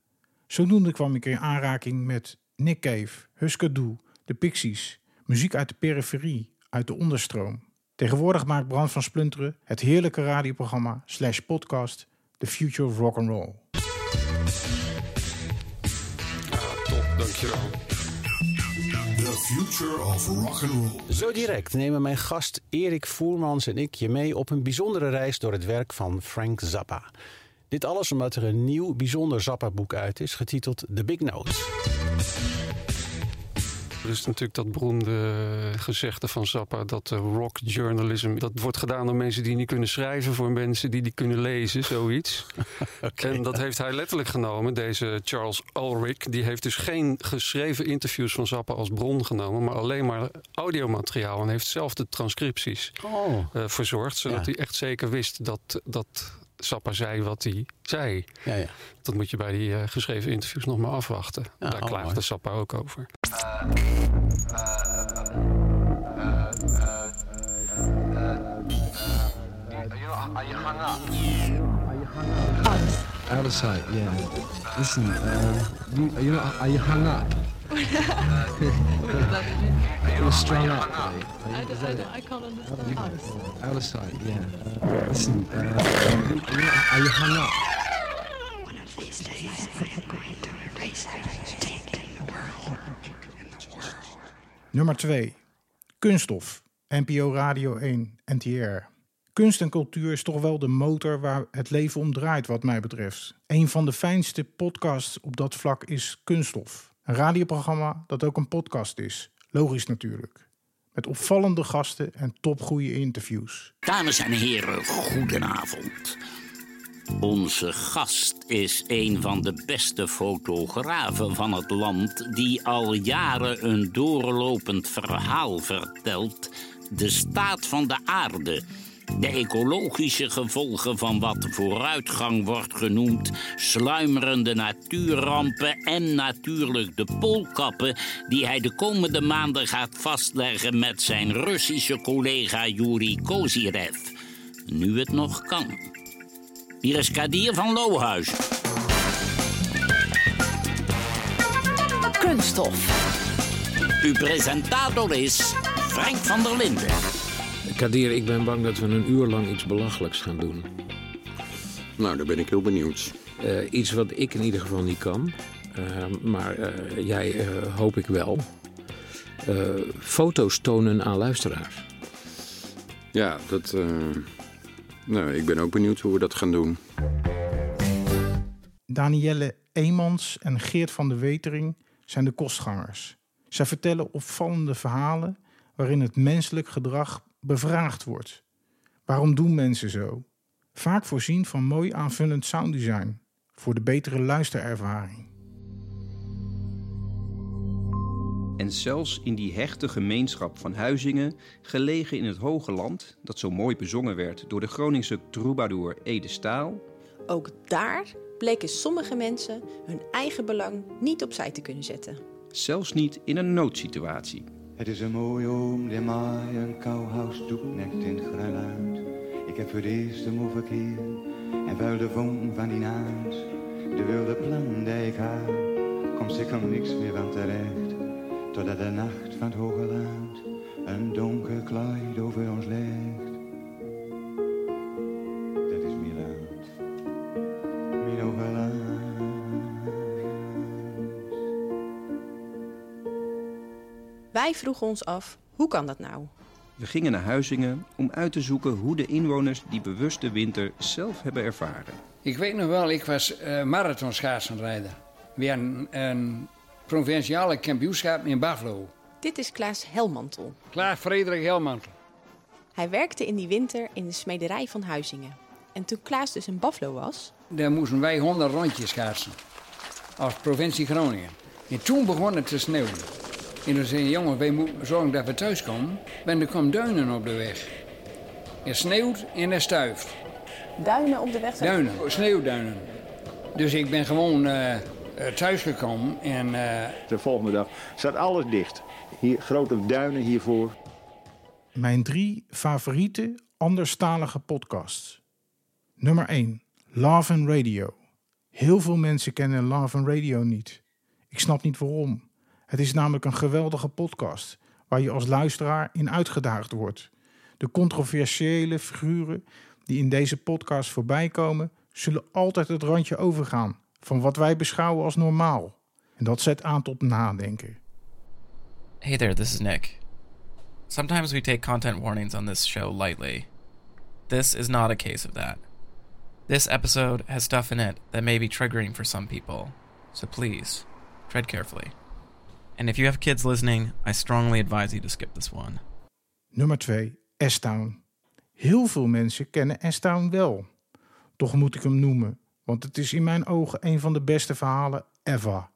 Zodoende kwam ik in aanraking met Nick Cave, Husker Du, de Pixies, muziek uit de periferie, uit de onderstroom. Tegenwoordig maakt Bram van Splunteren het heerlijke radioprogramma slash podcast The Future of Rock and Roll.
Top, dankjewel.
Future of Rock and Roll.
Zo direct nemen mijn gast Erik Voermans en ik je mee op een bijzondere reis door het werk van Frank Zappa. Dit alles omdat er een nieuw bijzonder Zappa-boek uit is, getiteld The Big Note.
Er is natuurlijk dat beroemde gezegde van Zappa dat uh, rock journalism dat wordt gedaan door mensen die niet kunnen schrijven voor mensen die niet kunnen lezen, zoiets. [laughs] En dat heeft hij letterlijk genomen, deze Charles Ulrich. Die heeft dus geen geschreven interviews van Zappa als bron genomen, maar alleen maar audiomateriaal en heeft zelf de transcripties
oh.
uh, verzorgd, zodat
Ja.
hij echt zeker wist dat, dat Zappa zei wat hij zei.
Ja, ja.
Dat moet je bij die uh, geschreven interviews nog maar afwachten.
Ja,
Daar
oh,
klaagde
mooi.
Zappa ook over.
Out of sight, yeah. Listen, um, you, are, you, are you hung up? You're strung up. Are you, is that it?
can't
You- Out of sight, yeah. Listen, uh, you, are, you, are you hung up?
Nummer 2. Kunststof. NPO Radio 1, NTR. Kunst en cultuur is toch wel de motor waar het leven om draait, wat mij betreft. Een van de fijnste podcasts op dat vlak is Kunststof. Een radioprogramma dat ook een podcast is. Logisch natuurlijk. Met opvallende gasten en topgoeie interviews.
Dames en heren, goedenavond. Onze gast is een van de beste fotografen van het land... die al jaren een doorlopend verhaal vertelt... de staat van de aarde... De ecologische gevolgen van wat vooruitgang wordt genoemd, sluimerende natuurrampen en natuurlijk de poolkappen die hij de komende maanden gaat vastleggen met zijn Russische collega Yuri Kozirev. Nu het nog kan. Hier is Kadir van Lohuis.
Kunststof.
Uw presentator is Frank van der Linden.
Kadir, ik ben bang dat we een uur lang iets belachelijks gaan doen.
Nou, daar ben ik heel benieuwd.
Eh, iets wat ik in ieder geval niet kan. Eh, maar eh, jij eh, hoop ik wel. Eh, foto's tonen aan luisteraars.
Ja, dat. eh, Nou, ik ben ook benieuwd hoe we dat gaan doen.
Danielle Eemans en Geert van de Wetering zijn de kostgangers. Zij vertellen opvallende verhalen waarin het menselijk gedrag bevraagd wordt. Waarom doen mensen zo? Vaak voorzien van mooi aanvullend sounddesign voor de betere luisterervaring.
En zelfs in die hechte gemeenschap van Huizingen, gelegen in het hoge land, dat zo mooi bezongen werd door de Groningse troubadour Ede Staal,
Ook daar bleken sommige mensen hun eigen belang niet opzij te kunnen zetten.
zelfs niet in een noodsituatie.
Het is een mooie oom die mij een kouhuis toeknekt in het gruiluid. Ik heb voor het eerst hem over keer en vuil de van die naad. De wilde plan die ik had, komt zeker niks meer van terecht. Totdat de nacht van het hoge land een donker kleid over ons legt.
Wij vroegen ons af, hoe kan dat nou?
We gingen naar Huizingen om uit te zoeken hoe de inwoners die bewuste winter zelf hebben ervaren.
Ik weet nog wel, ik was uh, marathonschaatsenrijder. Weer een, een provinciale kampioenschap in Buffalo.
Dit is Klaas Helmantel.
Klaas Frederik Helmantel.
Hij werkte in die winter in de smederij van Huizingen. En toen Klaas dus in Buffalo was,
Daar moesten wij 100 rondjes schaatsen. Als provincie Groningen. En toen begon het te sneeuwen. En dan zei jongen, wij moeten zorgen dat we thuis komen. Want er komen duinen op de weg. Er sneeuwt en er stuift.
Duinen op de weg? zijn-
Duinen, sneeuwduinen. Dus ik ben gewoon eh eh, thuisgekomen en... eh,
De volgende dag staat alles dicht. Hier grote duinen hiervoor.
Mijn drie favoriete anderstalige podcasts. Nummer 1. Love and Radio. Heel veel mensen kennen Love and Radio niet. Ik snap niet waarom. Het is namelijk een geweldige podcast waar je als luisteraar in uitgedaagd wordt. De controversiële figuren die in deze podcast voorbij komen, zullen altijd het randje overgaan van wat wij beschouwen als normaal. En dat zet aan tot nadenken.
Hey there, this is Nick. Sometimes we take content warnings on this show lightly. This is not a case of that. This episode has stuff in it that may be triggering for some people, so please tread carefully. And if you have kids listening, I strongly advise you to skip this one.
Nummer 2. S-Town. Heel veel mensen kennen S-Town wel. Toch moet ik hem noemen, want het is in mijn ogen een van de beste verhalen ever.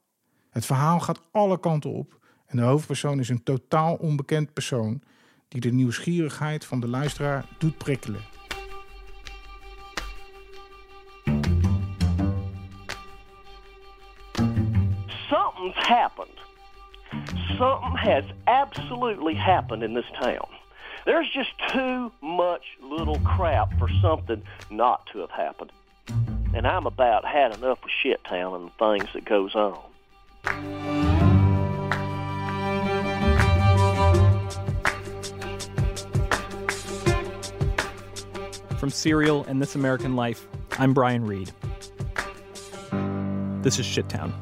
Het verhaal gaat alle kanten op en de hoofdpersoon is een totaal onbekend persoon die de nieuwsgierigheid van de luisteraar doet prikkelen.
Something's happened. Something has absolutely happened in this town. There's just too much little crap for something not to have happened. And I'm about had enough of shit town and the things that goes on.
From Serial and This American Life, I'm Brian Reed. This is Shittown.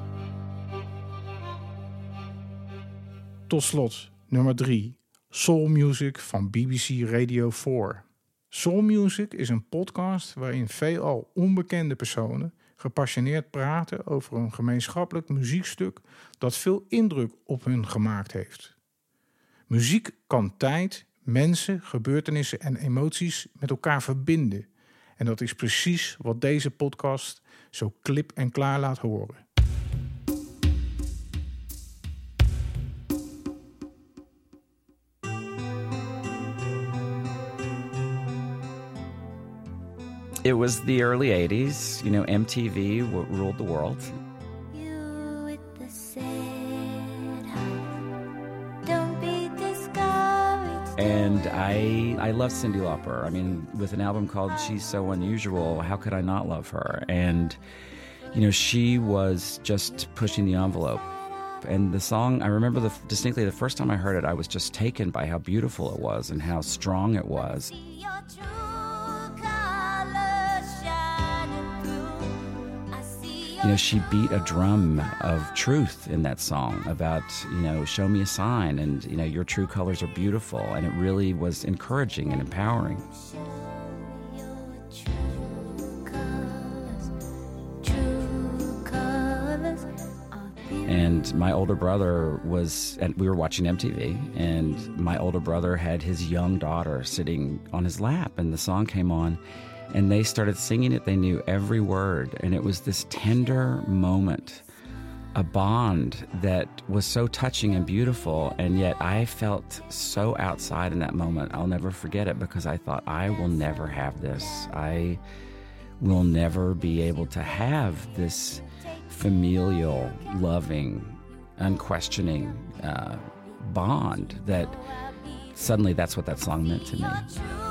Tot slot, nummer 3. Soul Music van BBC Radio 4. Soul Music is een podcast waarin veelal onbekende personen gepassioneerd praten over een gemeenschappelijk muziekstuk dat veel indruk op hun gemaakt heeft. Muziek kan tijd, mensen, gebeurtenissen en emoties met elkaar verbinden. En dat is precies wat deze podcast zo klip en klaar laat horen.
It was the early 80s. You know, MTV w- ruled the world. And I I love Cindy Lauper. I mean, with an album called She's So Unusual, how could I not love her? And you know, she was just pushing the envelope. And the song, I remember the, distinctly the first time I heard it, I was just taken by how beautiful it was and how strong it was. You know, she beat a drum of truth in that song about, you know, show me a sign and, you know, your true colors are beautiful. And it really was encouraging and empowering. And my older brother was, and we were watching MTV, and my older brother had his young daughter sitting on his lap, and the song came on, and they started singing it. They knew every word, and it was this tender moment, a bond that was so touching and beautiful, and yet I felt so outside in that moment. I'll never forget it because I thought, I will never have this. I will never be able to have this familial, loving, unquestioning uh, bond that suddenly that's what that song meant to me.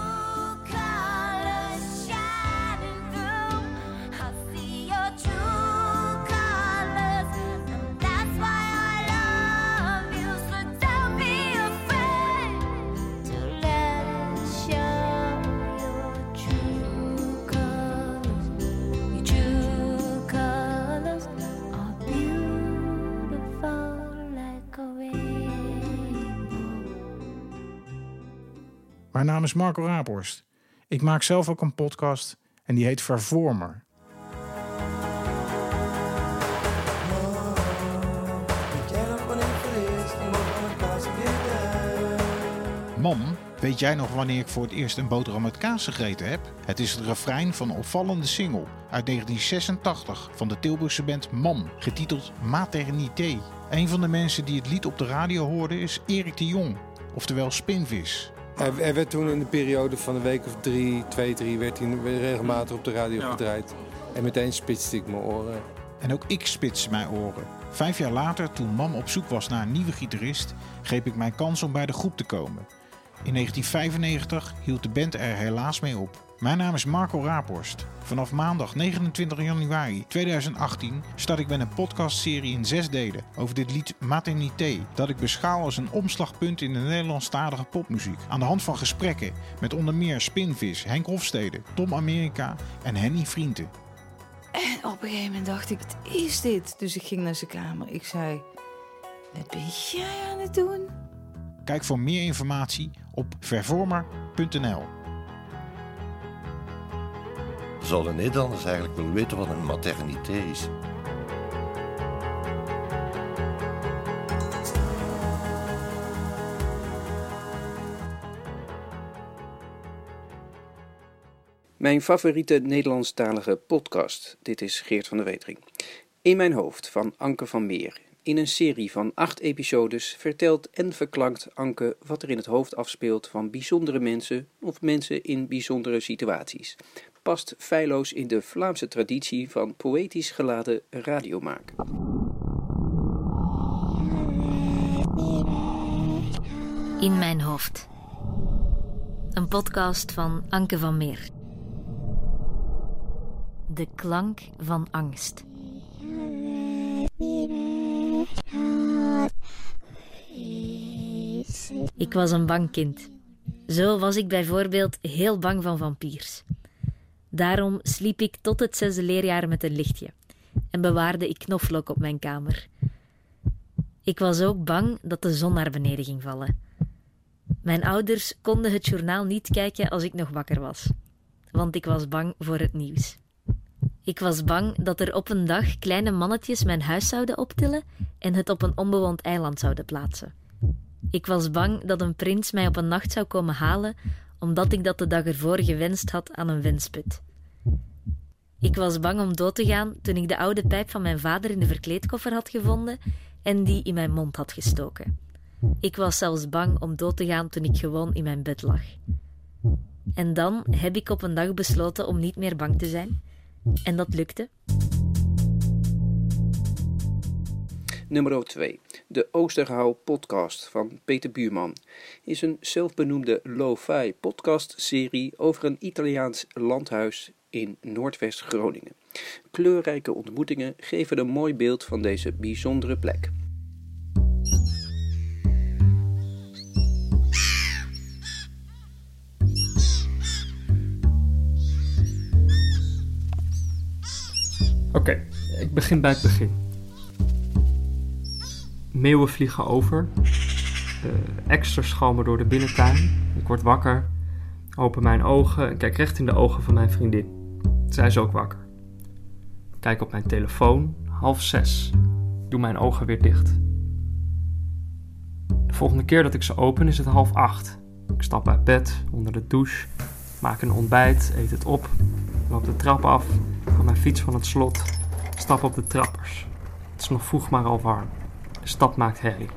Is Marco Raaphorst. Ik maak zelf ook een podcast en die heet Vervormer.
Mam
Weet jij nog wanneer ik voor het eerst een boterham met kaas gegeten heb? Het is het refrein van een opvallende single uit 1986 van de Tilburgse band MAM, getiteld Maternité. Een van de mensen die het lied op de radio hoorde is Erik de Jong, oftewel Spinvis.
Er, er werd toen in de periode van een week of drie, twee, drie, werd hij regelmatig op de radio gedraaid. En meteen spitste ik mijn oren.
En ook ik spitste mijn oren. Vijf jaar later, toen Mam op zoek was naar een nieuwe gitarist, greep ik mijn kans om bij de groep te komen. In 1995 hield de band er helaas mee op. Mijn naam is Marco Raaphorst. Vanaf maandag 29 januari 2018 start ik met een podcastserie in zes delen over dit lied Maternité, dat ik beschouw als een omslagpunt in de Nederlandstalige popmuziek. Aan de hand van gesprekken met onder meer Spinvis, Henk Hofstede, Tom Amerika en Henny Vrienden.
En op een gegeven moment dacht ik, wat is dit? Dus ik ging naar zijn kamer. Ik zei, wat ben jij aan het doen?
Kijk voor meer informatie op vervormer.nl.
Zouden Nederlanders eigenlijk wel weten wat een maternité is?
Mijn favoriete Nederlandstalige podcast. Dit is Geert van der Wetering. In mijn hoofd van Anke van Meer. In een serie van acht episodes vertelt en verklankt Anke wat er in het hoofd afspeelt van bijzondere mensen of mensen in bijzondere situaties. Past feilloos in de Vlaamse traditie van poëtisch geladen radiomaken.
In mijn hoofd. Een podcast van Anke van Meer. De klank van angst. Ik was een bang kind. Zo was ik bijvoorbeeld heel bang van vampiers. Daarom sliep ik tot het zesde leerjaar met een lichtje en bewaarde ik knoflook op mijn kamer. Ik was ook bang dat de zon naar beneden ging vallen. Mijn ouders konden het journaal niet kijken als ik nog wakker was, want ik was bang voor het nieuws. Ik was bang dat er op een dag kleine mannetjes mijn huis zouden optillen en het op een onbewoond eiland zouden plaatsen. Ik was bang dat een prins mij op een nacht zou komen halen, omdat ik dat de dag ervoor gewenst had aan een wensput. Ik was bang om dood te gaan toen ik de oude pijp van mijn vader in de verkleedkoffer had gevonden en die in mijn mond had gestoken. Ik was zelfs bang om dood te gaan toen ik gewoon in mijn bed lag. En dan heb ik op een dag besloten om niet meer bang te zijn. En dat lukte.
Nummer 2. De Oosterhouw podcast van Peter Buurman is een zelfbenoemde lo-fi podcast-serie over een Italiaans landhuis in Noordwest-Groningen. Kleurrijke ontmoetingen geven een mooi beeld van deze bijzondere plek.
Oké, ik begin bij het begin. Meeuwen vliegen over. Uh, extra schalmen door de binnentuin. Ik word wakker. Open mijn ogen en kijk recht in de ogen van mijn vriendin. Zij is ook wakker. Kijk op mijn telefoon, half zes. Doe mijn ogen weer dicht. De volgende keer dat ik ze open is het half acht. Ik stap uit bed, onder de douche, maak een ontbijt, eet het op, loop de trap af, van mijn fiets van het slot, stap op de trappers. Het is nog vroeg maar al warm. De stad maakt herrie.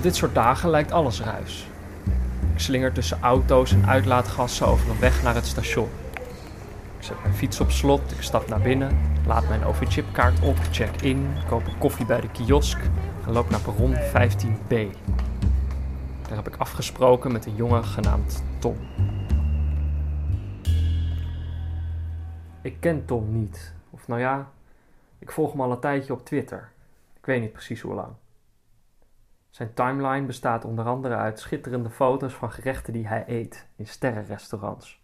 Dit soort dagen lijkt alles ruis. Ik slinger tussen auto's en uitlaatgassen over een weg naar het station. Ik zet mijn fiets op slot, ik stap naar binnen, laat mijn OV-chipkaart op, check in, koop een koffie bij de kiosk en loop naar perron 15B. Daar heb ik afgesproken met een jongen genaamd Tom. Ik ken Tom niet. Nou ja, ik volg hem al een tijdje op Twitter. Ik weet niet precies hoe lang. Zijn timeline bestaat onder andere uit schitterende foto's van gerechten die hij eet in sterrenrestaurants.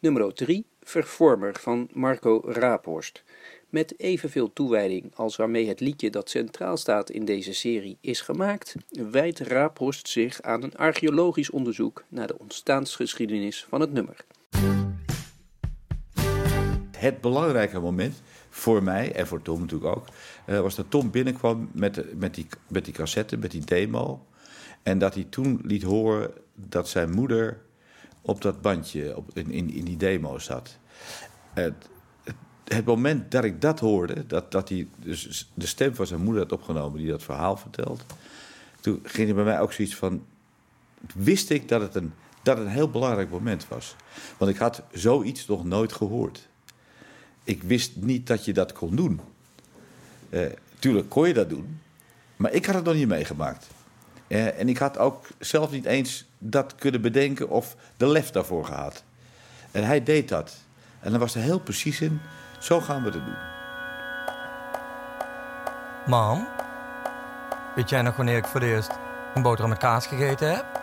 Nummer 3. Vervormer van Marco Raaphorst. Met evenveel toewijding als waarmee het liedje dat centraal staat in deze serie is gemaakt, wijdt Raaphorst zich aan een archeologisch onderzoek naar de ontstaansgeschiedenis van het nummer.
Het belangrijke moment voor mij en voor Tom natuurlijk ook, uh, was dat Tom binnenkwam met, met, die, met die cassette, met die demo. En dat hij toen liet horen dat zijn moeder op dat bandje, op, in, in, in die demo zat. Het, het, moment dat ik dat hoorde, dat, dat hij dus de stem van zijn moeder had opgenomen die dat verhaal vertelt, toen ging er bij mij ook zoiets van. Wist ik dat het een, dat het een heel belangrijk moment was. Want ik had zoiets nog nooit gehoord. Ik wist niet dat je dat kon doen. Uh, tuurlijk kon je dat doen, maar ik had het nog niet meegemaakt. Uh, en ik had ook zelf niet eens dat kunnen bedenken of de lef daarvoor gehad. En hij deed dat. En dan was er heel precies in, zo gaan we het doen.
Mam, weet jij nog wanneer ik voor het eerst een boterham met kaas gegeten heb?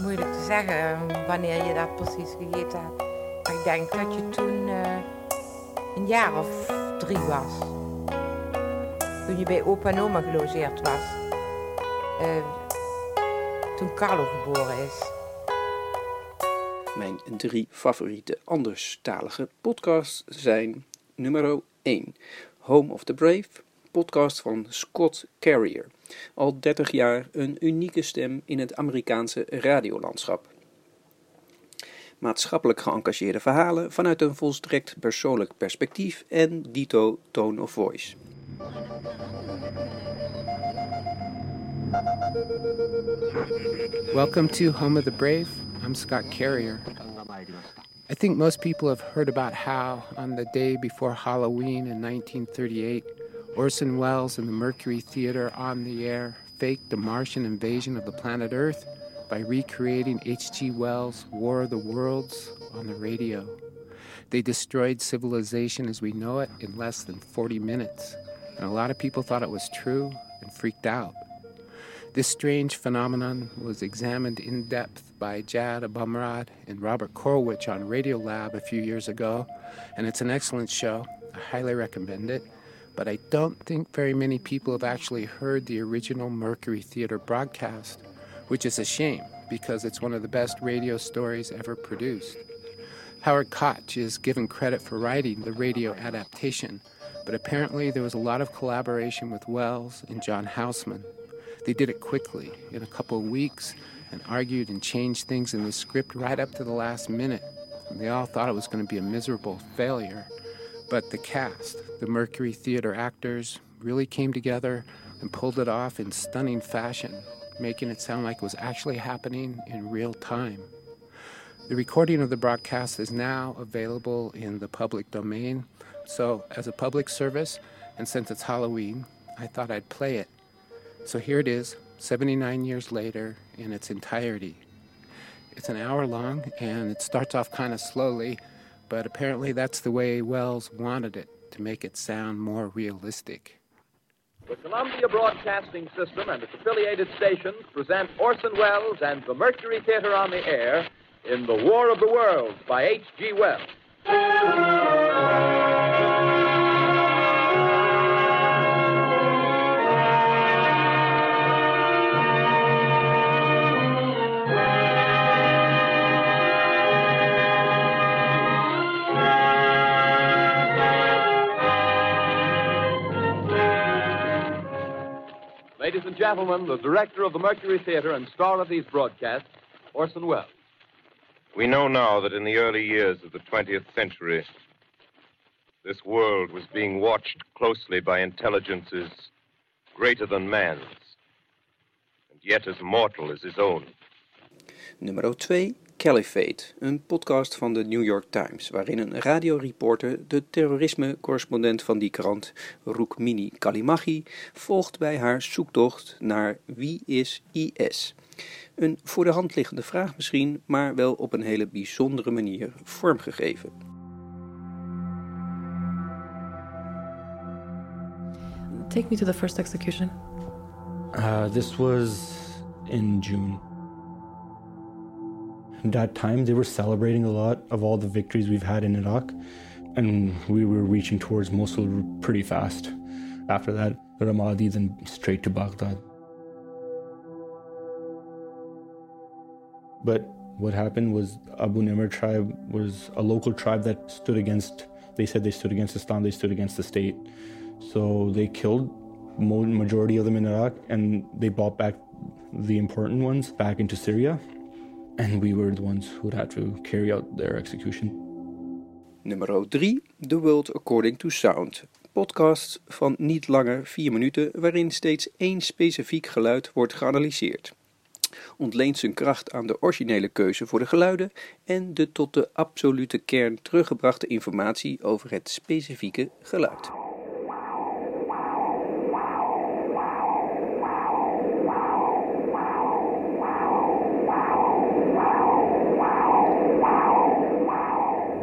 Moeilijk te zeggen eh, wanneer je dat precies gegeten hebt. Maar ik denk dat je toen uh, een jaar of drie was. Toen je bij opa en oma gelogeerd was. Uh, toen Carlo geboren is.
Mijn drie favoriete anderstalige podcasts zijn nummer 1. Home of the Brave, podcast van Scott Carrier. Al 30 jaar een unieke stem in het Amerikaanse radiolandschap. Maatschappelijk geëngageerde verhalen vanuit een volstrekt persoonlijk perspectief en dito tone of voice.
Welcome to Home of the Brave. I'm Scott Carrier. I think most people have heard about how, on the day before Halloween in 1938, Orson Welles and the Mercury Theater on the air faked the Martian invasion of the planet Earth by recreating H.G. Wells' War of the Worlds on the radio. They destroyed civilization as we know it in less than 40 minutes, and a lot of people thought it was true and freaked out. This strange phenomenon was examined in depth by Jad Abumrad and Robert Korwich on Radiolab a few years ago, and it's an excellent show. I highly recommend it. But I don't think very many people have actually heard the original Mercury Theater broadcast, which is a shame because it's one of the best radio stories ever produced. Howard Koch is given credit for writing the radio adaptation, but apparently there was a lot of collaboration with Wells and John Houseman, they did it quickly, in a couple of weeks, and argued and changed things in the script right up to the last minute. And they all thought it was going to be a miserable failure. But the cast, the Mercury Theater actors, really came together and pulled it off in stunning fashion, making it sound like it was actually happening in real time. The recording of the broadcast is now available in the public domain. So, as a public service, and since it's Halloween, I thought I'd play it so here it is, 79 years later, in its entirety. It's an hour long, and it starts off kind of slowly, but apparently that's the way Wells wanted it to make it sound more realistic.
The Columbia Broadcasting System and its affiliated stations present Orson Welles and the Mercury Theater on the Air in The War of the Worlds by H.G. Wells. Ladies and gentlemen, the director of the Mercury Theater and star of these broadcasts, Orson Welles.
We know now that in the early years of the 20th century, this world was being watched closely by intelligences greater than man's, and yet as mortal as his own.
Nummer 2. Caliphate, een podcast van de New York Times, waarin een radioreporter de terrorisme-correspondent van die krant, Rukmini Kalimagi, volgt bij haar zoektocht naar wie is IS. Een voor de hand liggende vraag misschien, maar wel op een hele bijzondere manier vormgegeven.
Take me to the first execution.
Uh, this was in June. That time they were celebrating a lot of all the victories we've had in Iraq, and we were reaching towards Mosul pretty fast. After that, Ramadi, then straight to Baghdad. But What happened was Abu Nimr tribe was a local tribe that stood against, they said they stood against Islam, they stood against the state. So they killed majority of them in Iraq and they brought back the important ones back into Syria. And we were the ones who have to carry out their execution.
Nummer 3, The World According to Sound. Podcast van niet langer 4 minuten, waarin steeds één specifiek geluid wordt geanalyseerd. Ontleent zijn kracht aan de originele keuze voor de geluiden en de tot de absolute kern teruggebrachte informatie over het specifieke geluid.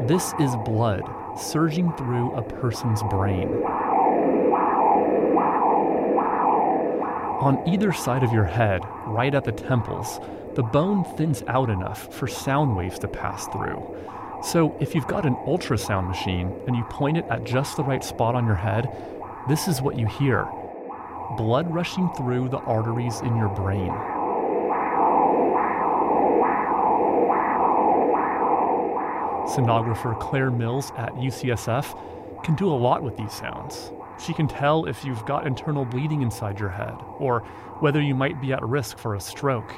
This is blood surging through a person's brain. On either side of your head, right at the temples, the bone thins out enough for sound waves to pass through. So, if you've got an ultrasound machine and you point it at just the right spot on your head, this is what you hear blood rushing through the arteries in your brain. Sonographer Claire Mills at UCSF can do a lot with these sounds. She can tell if you've got internal bleeding inside your head or whether you might be at risk for a stroke.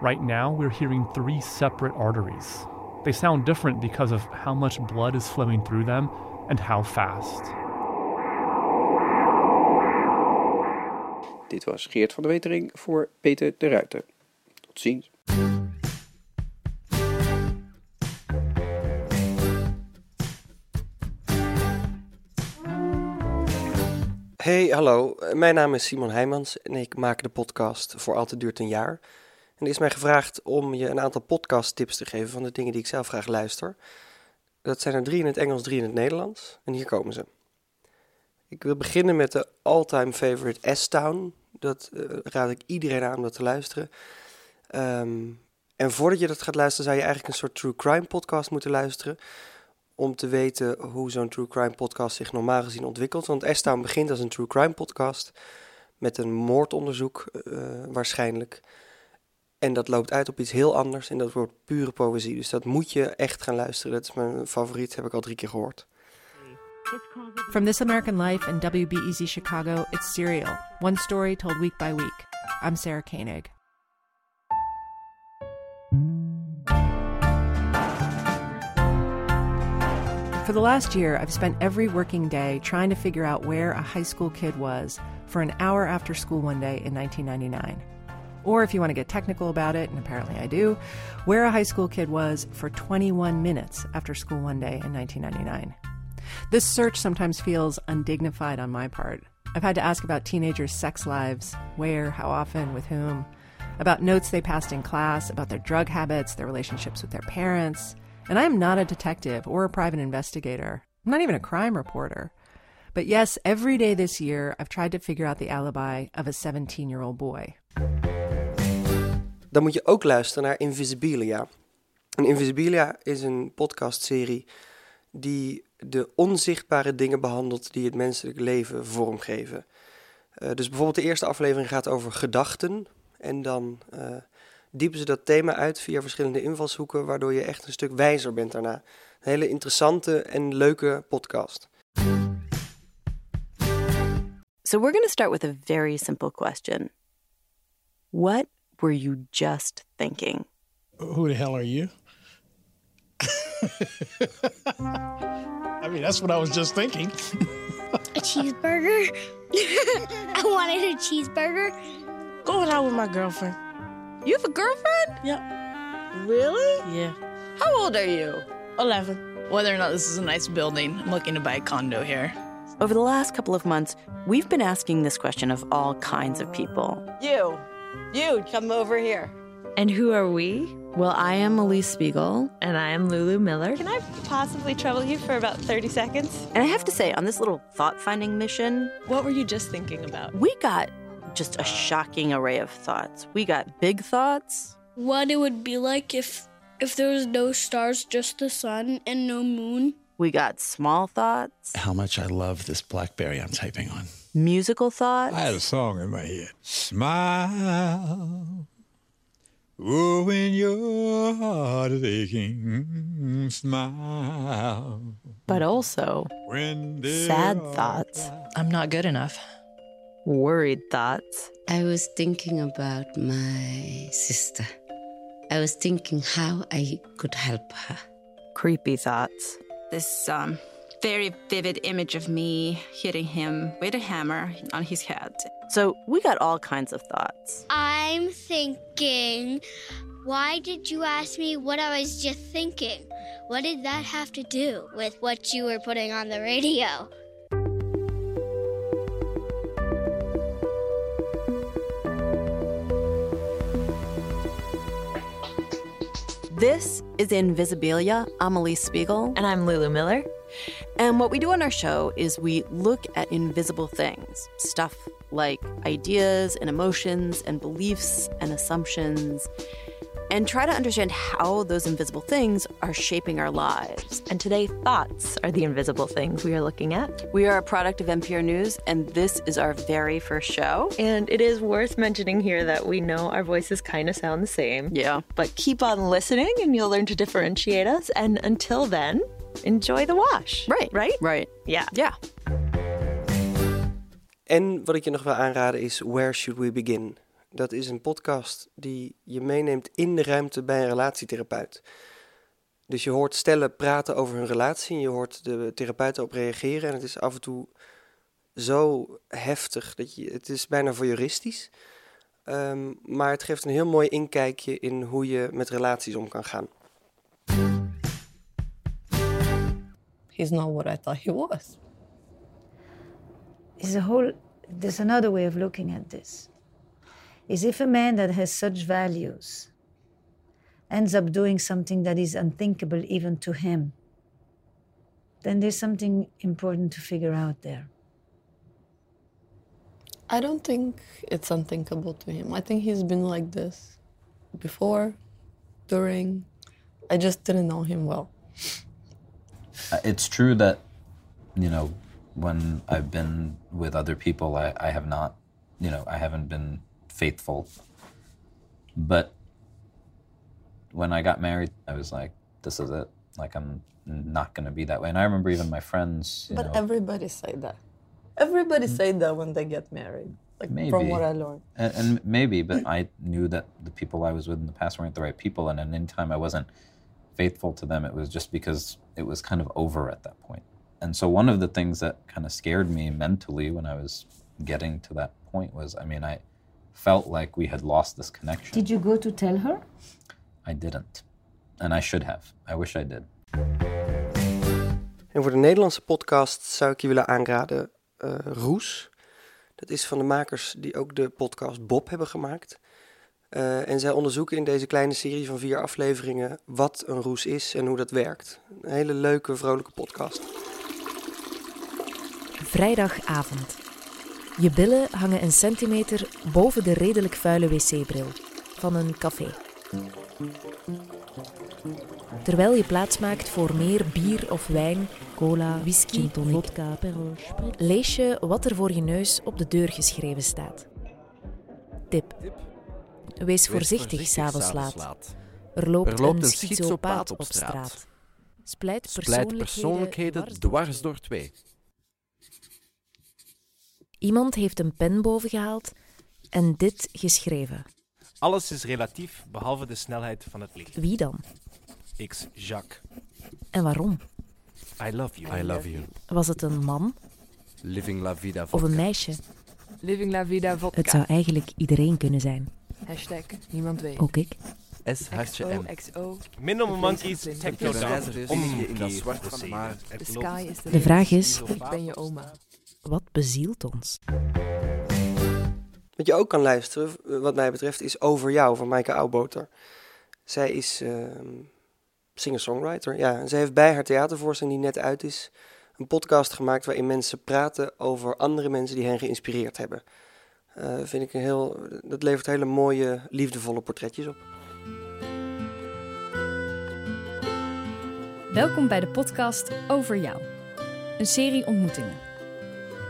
Right now, we're hearing three separate arteries. They sound different because of how much blood is flowing through them and how fast.
Dit was Geert van de Wetering voor Peter de Ruiter. Tot ziens.
Hey, hallo. Mijn naam is Simon Heijmans en ik maak de podcast Voor Altijd Duurt een Jaar. En er is mij gevraagd om je een aantal podcasttips te geven van de dingen die ik zelf graag luister. Dat zijn er drie in het Engels, drie in het Nederlands. En hier komen ze. Ik wil beginnen met de all-time favorite S-Town. Dat eh, raad ik iedereen aan om dat te luisteren. Ehm, en voordat je dat gaat luisteren, zou je eigenlijk een soort true crime podcast moeten luisteren. Om te weten hoe zo'n true crime podcast zich normaal gezien ontwikkelt. Want S-Town begint als een true crime podcast. Met een moordonderzoek eh, waarschijnlijk. En dat loopt uit op iets heel anders. En dat wordt pure poëzie. Dus dat moet je echt gaan luisteren. Dat is mijn favoriet, heb ik al drie keer gehoord.
From This American Life and WBEZ Chicago, it's Serial, one story told week by week. I'm Sarah Koenig. For the last year, I've spent every working day trying to figure out where a high school kid was for an hour after school one day in 1999. Or if you want to get technical about it, and apparently I do, where a high school kid was for 21 minutes after school one day in 1999. This search sometimes feels undignified on my part. I've had to ask about teenagers' sex lives where, how often, with whom, about notes they passed in class, about their drug habits, their relationships with their parents. And I am not a detective or a private investigator. I'm not even a crime reporter. But yes, every day this year, I've tried to figure out the alibi of a 17 year old boy.
Dan moet je ook luisteren naar Invisibilia. En Invisibilia is een podcastserie die de onzichtbare dingen behandelt die het menselijk leven vormgeven. Uh, dus bijvoorbeeld de eerste aflevering gaat over gedachten. En dan uh, diepen ze dat thema uit via verschillende invalshoeken, waardoor je echt een stuk wijzer bent daarna. Een hele interessante en leuke podcast.
So we're going to start with a very simple question. What were you just thinking?
Who the hell are you? I mean, that's what I was just thinking.
a cheeseburger? [laughs] I wanted a cheeseburger.
Going out with my girlfriend.
You have a girlfriend?
Yep. Really?
Yeah.
How old are you?
11. Whether or not this is a nice building, I'm looking to buy a condo here.
Over the last couple of months, we've been asking this question of all kinds of people.
You. You, come over here.
And who are we? Well, I am Elise Spiegel.
And I am Lulu Miller. Can I possibly trouble you for about 30 seconds?
And I have to say, on this little thought finding mission,
what were you just thinking about?
We got just a shocking array of thoughts. We got big thoughts.
What it would be like if if there was no stars, just the sun and no moon.
We got small thoughts.
How much I love this Blackberry I'm typing on.
Musical thoughts.
I had a song in my head. Smile
Oh, when your heart is aching, smile.
But also
When
sad thoughts.
I'm not good enough.
Worried thoughts.
I was thinking about my sister. I was thinking how I could help her.
Creepy thoughts.
This um, very vivid image of me hitting him with a hammer on his head.
So we got all kinds of thoughts.
I'm thinking, why did you ask me what I was just thinking? What did that have to do with what you were putting on the radio?
This is Invisibilia. I'm Elise Spiegel.
And I'm Lulu Miller.
And what we do on our show is we look at invisible things, stuff like ideas and emotions and beliefs and assumptions, and try to understand how those invisible things are shaping our lives.
And today, thoughts are the invisible things we are looking at.
We are a product of NPR News, and this is our very first show.
And it is worth mentioning here that we know our voices kind of sound the same.
Yeah.
But keep on listening and you'll learn to differentiate us. And until then, enjoy the wash.
Right.
Right?
Right.
Yeah.
Yeah.
En wat ik je nog wil aanraden is Where Should We Begin? Dat is een podcast die je meeneemt in de ruimte bij een relatietherapeut. Dus je hoort stellen praten over hun relatie en je hoort de therapeut op reageren. En het is af en toe zo heftig dat je, het is bijna voyeuristisch. Um, maar het geeft een heel mooi inkijkje in hoe je met relaties om kan gaan.
He's not what I thought he was.
Is a whole. There's another way of looking at this. Is if a man that has such values ends up doing something that is unthinkable even to him, then there's something important to figure out there.
I don't think it's unthinkable to him. I think he's been like this before, during. I just didn't know him well.
Uh, It's true that, you know, when I've been with other people, I, I have not, you know, I haven't been faithful. But when I got married, I was like, this is it. Like, I'm not going to be that way. And I remember even my friends,
But
know,
everybody say that. Everybody mm. say that when they get married. Like
maybe.
from what I learned.
And, and maybe, but I knew that the people I was with in the past weren't the right people. And at any time I wasn't faithful to them, it was just because it was kind of over at that point. And so one of the things that kind of scared me mentally when I was getting to that point was, I mean, I felt like we had lost this connection.
Did you go to tell her?
I didn't. And I should have. I wish I did.
En voor de Nederlandse podcast zou ik je willen aanraden eh, Roes. Dat is van de makers die ook de podcast Bob hebben gemaakt. Eh, en zij onderzoeken in deze kleine serie van vier afleveringen wat een roes is en hoe dat werkt. Een hele leuke, vrolijke podcast.
Vrijdagavond. Je billen hangen een centimeter boven de redelijk vuile wc-bril van een café. Terwijl je plaatsmaakt voor meer bier of wijn, cola, whisky, tonic, vodka, lees je wat er voor je neus op de deur geschreven staat. Tip. Wees voorzichtig s'avonds laat. Er loopt, een schizopaat op straat. Splijt
Splijt persoonlijkheden dwars door twee.
Iemand heeft een pen boven gehaald en dit geschreven.
Alles is relatief, behalve de snelheid van het licht.
Wie dan?
X. Jacques.
En waarom?
I love you.
I love you.
Was het een man
Living la vida
of een meisje?
Living la vida vodka.
Het zou eigenlijk iedereen kunnen zijn.
Hashtag niemand weet.
Ook ik.
S hartje M.
XO.
Minimal Monkeys, techno om
in dat zwart maar
is the
De vraag is-
Ik ben je oma.
Wat bezielt ons?
Wat je ook kan luisteren, wat mij betreft, is Over Jou van Maaike Oudboter. Zij is ehm, singer-songwriter. Ja, en zij heeft bij haar theatervoorstelling die net uit is, een podcast gemaakt waarin mensen praten over andere mensen die hen geïnspireerd hebben. Eh, vind ik een heel, dat levert hele mooie, liefdevolle portretjes op.
Welkom bij de podcast Over jou. Een serie ontmoetingen.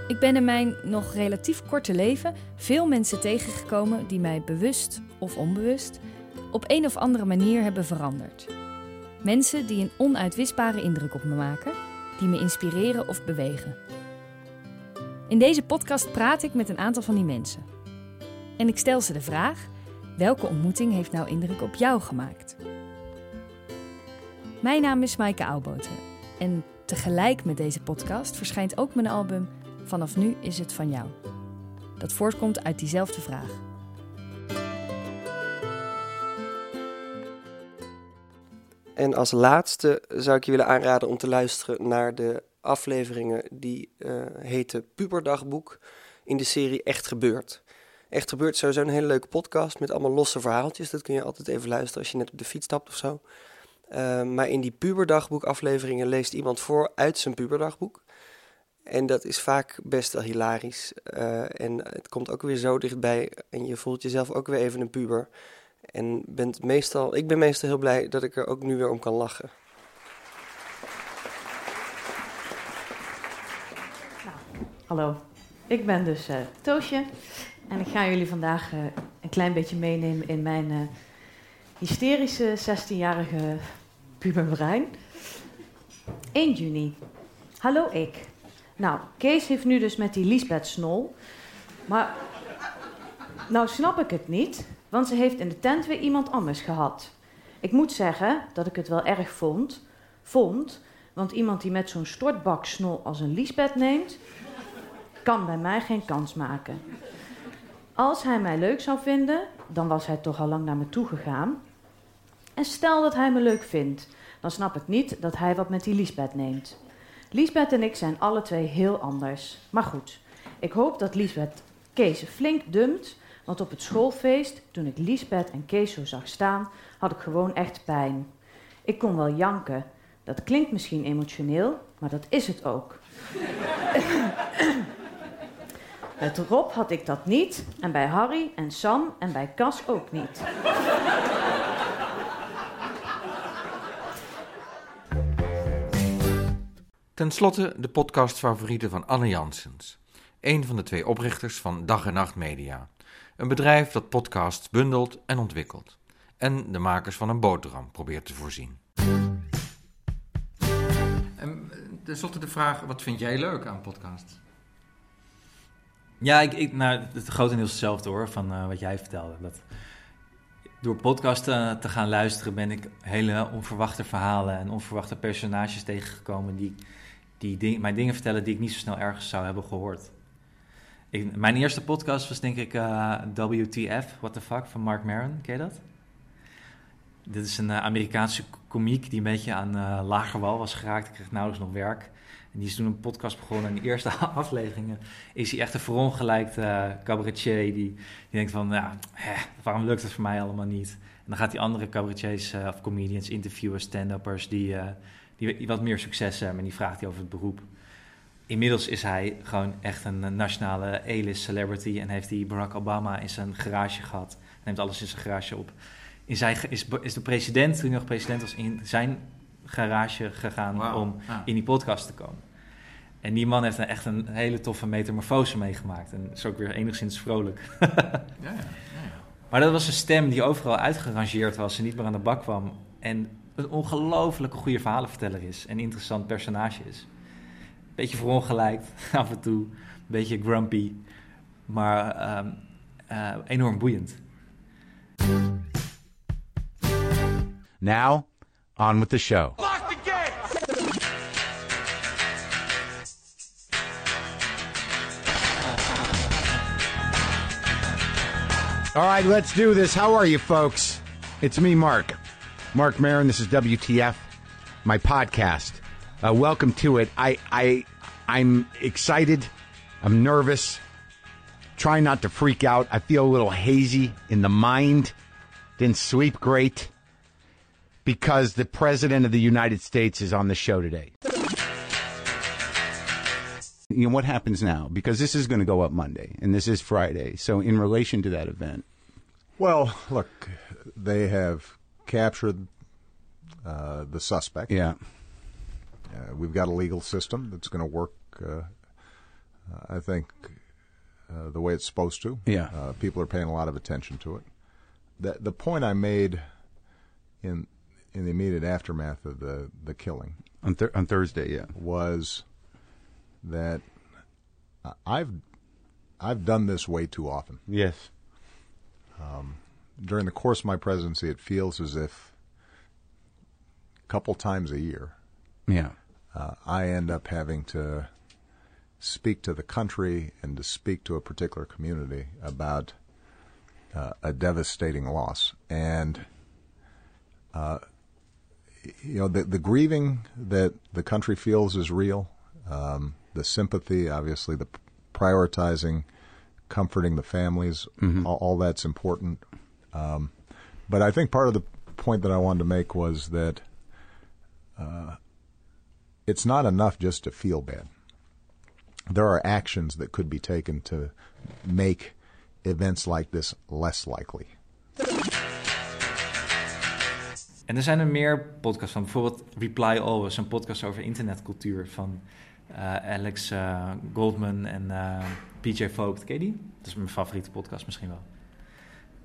Ik ben in mijn nog relatief korte leven veel mensen tegengekomen die mij bewust of onbewust
op een of andere manier hebben veranderd. Mensen die een onuitwisbare indruk op me maken, die me inspireren of bewegen. In deze podcast praat ik met een aantal van die mensen. En ik stel ze de vraag: welke ontmoeting heeft nou indruk op jou gemaakt? Mijn naam is Maaike Auwboten en tegelijk met deze podcast verschijnt ook mijn album Vanaf nu is het van jou. Dat voortkomt uit diezelfde vraag.
En als laatste zou ik je willen aanraden om te luisteren naar de afleveringen die uh, heten Puberdagboek in de serie Echt Gebeurd. Echt Gebeurd is sowieso een hele leuke podcast met allemaal losse verhaaltjes. Dat kun je altijd even luisteren als je net op de fiets stapt of zo. Uh, maar in die puberdagboek afleveringen leest iemand voor uit zijn puberdagboek. En dat is vaak best wel hilarisch. Uh, en het komt ook weer zo dichtbij en je voelt jezelf ook weer even een puber. En bent meestal, ik ben meestal heel blij dat ik er ook nu weer om kan lachen.
Nou, hallo, ik ben dus uh, Toosje. En ik ga jullie vandaag uh, een klein beetje meenemen in mijn hysterische 16-jarige puberbrein. 1 juni. Hallo ik. Nou, Kees heeft nu dus met die Lisbeth Snol. Maar nou snap ik het niet, want ze heeft in de tent weer iemand anders gehad. Ik moet zeggen dat ik het wel erg vond. Vond, want iemand die met zo'n stortbak snol als een Lisbeth neemt, kan bij mij geen kans maken. Als hij mij leuk zou vinden, dan was hij toch al lang naar me toe gegaan. En stel dat hij me leuk vindt, dan snap ik niet dat hij wat met die Lisbeth neemt. Lisbeth en ik zijn alle twee heel anders. Maar goed, ik hoop dat Lisbeth Kees flink dumpt, want op het schoolfeest, toen ik Lisbeth en Kees zo zag staan, had ik gewoon echt pijn. Ik kon wel janken. Dat klinkt misschien emotioneel, maar dat is het ook. [coughs] Met Rob had ik dat niet, en bij Harry en Sam en bij Cas ook niet.
Ten slotte de podcastfavorieten van Anne Janssens, een van de twee oprichters van Dag en Nacht Media. Een bedrijf dat podcasts bundelt en ontwikkelt. En de makers van een boterham probeert te voorzien. En ten slotte de vraag, wat vind jij leuk aan podcasts?
Ja, ik, ik, nou, het grotendeels hetzelfde hoor, van uh, wat jij vertelde. Dat door podcasten te gaan luisteren ben ik hele onverwachte verhalen en onverwachte personages tegengekomen die, die mij dingen vertellen die ik niet zo snel ergens zou hebben gehoord. Ik, mijn eerste podcast was denk ik uh, WTF, What the Fuck, van Mark Maron. Ken je dat? Dit is een uh, Amerikaanse komiek die een beetje aan uh, lager wal was geraakt. Ik kreeg nauwelijks nog werk. En die is toen een podcast begonnen. En in de eerste [laughs] afleveringen is hij echt een verongelijkte cabaretier. Die, die denkt van, hè, waarom lukt het voor mij allemaal niet? En dan gaat hij andere cabaretiers of comedians interviewen, stand-uppers... Die, die wat meer succes hebben. En die vraagt hij over het beroep. Inmiddels is hij gewoon echt een nationale A-list celebrity. En heeft hij Barack Obama in zijn garage gehad. Neemt alles in zijn garage op. In zijn, is, is de president, toen hij nog president was, in zijn garage gegaan wow. om ah. in die podcast te komen. En die man heeft een, echt een hele toffe metamorfose meegemaakt. En is ook weer enigszins vrolijk. [laughs] ja, ja, ja, maar dat was een stem die overal uitgerangeerd was en niet meer aan de bak kwam. En een ongelooflijke goede verhalenverteller is. En interessant personage is. Beetje verongelijkt [laughs] af en toe. Een beetje grumpy. Maar um, uh, enorm boeiend.
Now, on with the show.
Lock the gate!
All right, let's do this. How are you, folks? It's me, Mark. Mark Marin. This is WTF, my podcast. Uh, welcome to it. I, I, I'm excited. I'm nervous. Trying not to freak out. I feel a little hazy in the mind. Didn't sleep great because the President of the United States is on the show today. You know, what happens now? Because this is going to go up Monday and this is Friday. So, in relation to that event.
Well, look, they have captured uh, the suspect.
Yeah.
Uh, we've got a legal system that's going to work, uh, I think, uh, the way it's supposed to.
Yeah.
Uh, people are paying a lot of attention to it. the the point I made in in the immediate aftermath of the the killing
on th- on Thursday, yeah,
was that I've I've done this way too often.
Yes.
Um, during the course of my presidency, it feels as if a couple times a year,
Yeah.
uh, I end up having to speak to the country and to speak to a particular community about uh, a devastating loss. And, uh, you know, the, the grieving that the country feels is real. Um, the sympathy, obviously, the prioritizing, comforting the families, all, all that's important. Um, but I think part of the point that I wanted to make was that uh, it's not enough just to feel bad. There are actions that could be taken to make events like this less likely.
En er zijn er meer podcasts van. Bijvoorbeeld Reply Always, een podcast over internetcultuur van eh, Alex eh, Goldman en eh, PJ Vogt. Ken je die? Dat is mijn favoriete podcast misschien wel.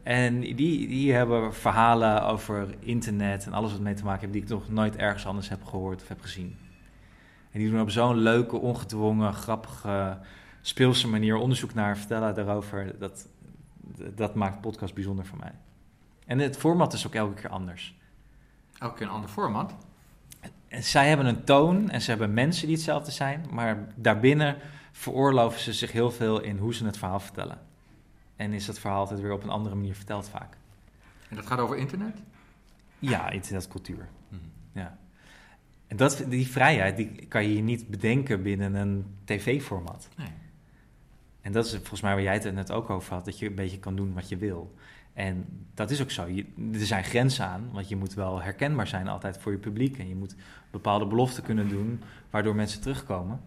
En die, die hebben verhalen over internet en alles wat mee te maken heeft... die ik nog nooit ergens anders heb gehoord of heb gezien. En die doen op zo'n leuke, ongedwongen, grappige, speelse manier onderzoek naar vertellen daarover. Dat, dat maakt podcast bijzonder voor mij. En het format is ook elke keer anders.
Elke keer een ander format.
En zij hebben een toon en ze hebben mensen die hetzelfde zijn, maar daarbinnen veroorloven ze zich heel veel in hoe ze het verhaal vertellen. En is dat verhaal altijd weer op een andere manier verteld vaak.
En dat gaat over internet?
Ja, internetcultuur. Ja. En dat, die vrijheid die kan je niet bedenken binnen een tv-format.
Nee.
En dat is volgens mij waar jij het net ook over had, dat je een beetje kan doen wat je wil. En dat is ook zo. Je, er zijn grenzen aan, want je moet wel herkenbaar zijn altijd voor je publiek. En je moet bepaalde beloften kunnen doen, waardoor mensen terugkomen.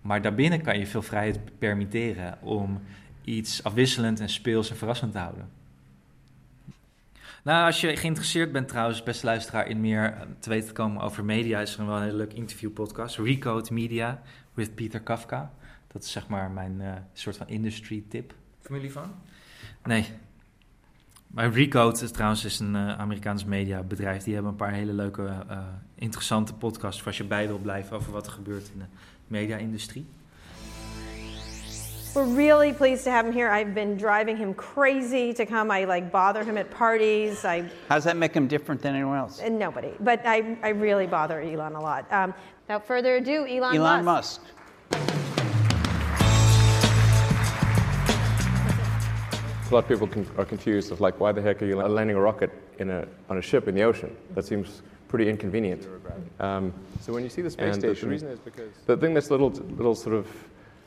Maar daarbinnen kan je veel vrijheid permitteren om iets afwisselend en speels en verrassend te houden. Nou, als je geïnteresseerd bent trouwens, beste luisteraar, in meer eh, te weten te komen over media, is er wel een hele leuke interviewpodcast. Recode Media with Peter Kafka. Dat is zeg maar mijn eh, soort van industry tip.
Familie van?
Nee. Maar Recode is trouwens is een eh, Amerikaans mediabedrijf. Die hebben een paar hele leuke, eh, interessante podcasts voor als je bij wil blijven over wat er gebeurt in de media-industrie.
We're really pleased to have him here. I've been driving him crazy to come. I like bother him at parties. I
How does that make him different than anyone else?
and nobody, but I, I really bother Elon a lot. Um, without further ado, Elon,
Elon
Musk.
Musk.
A lot of people con- are confused of like, why the heck are you landing a rocket in a, on a ship in the ocean? That seems pretty inconvenient. Um,
So when you see the space
and
station, the reason is because
the thing that's little, little sort of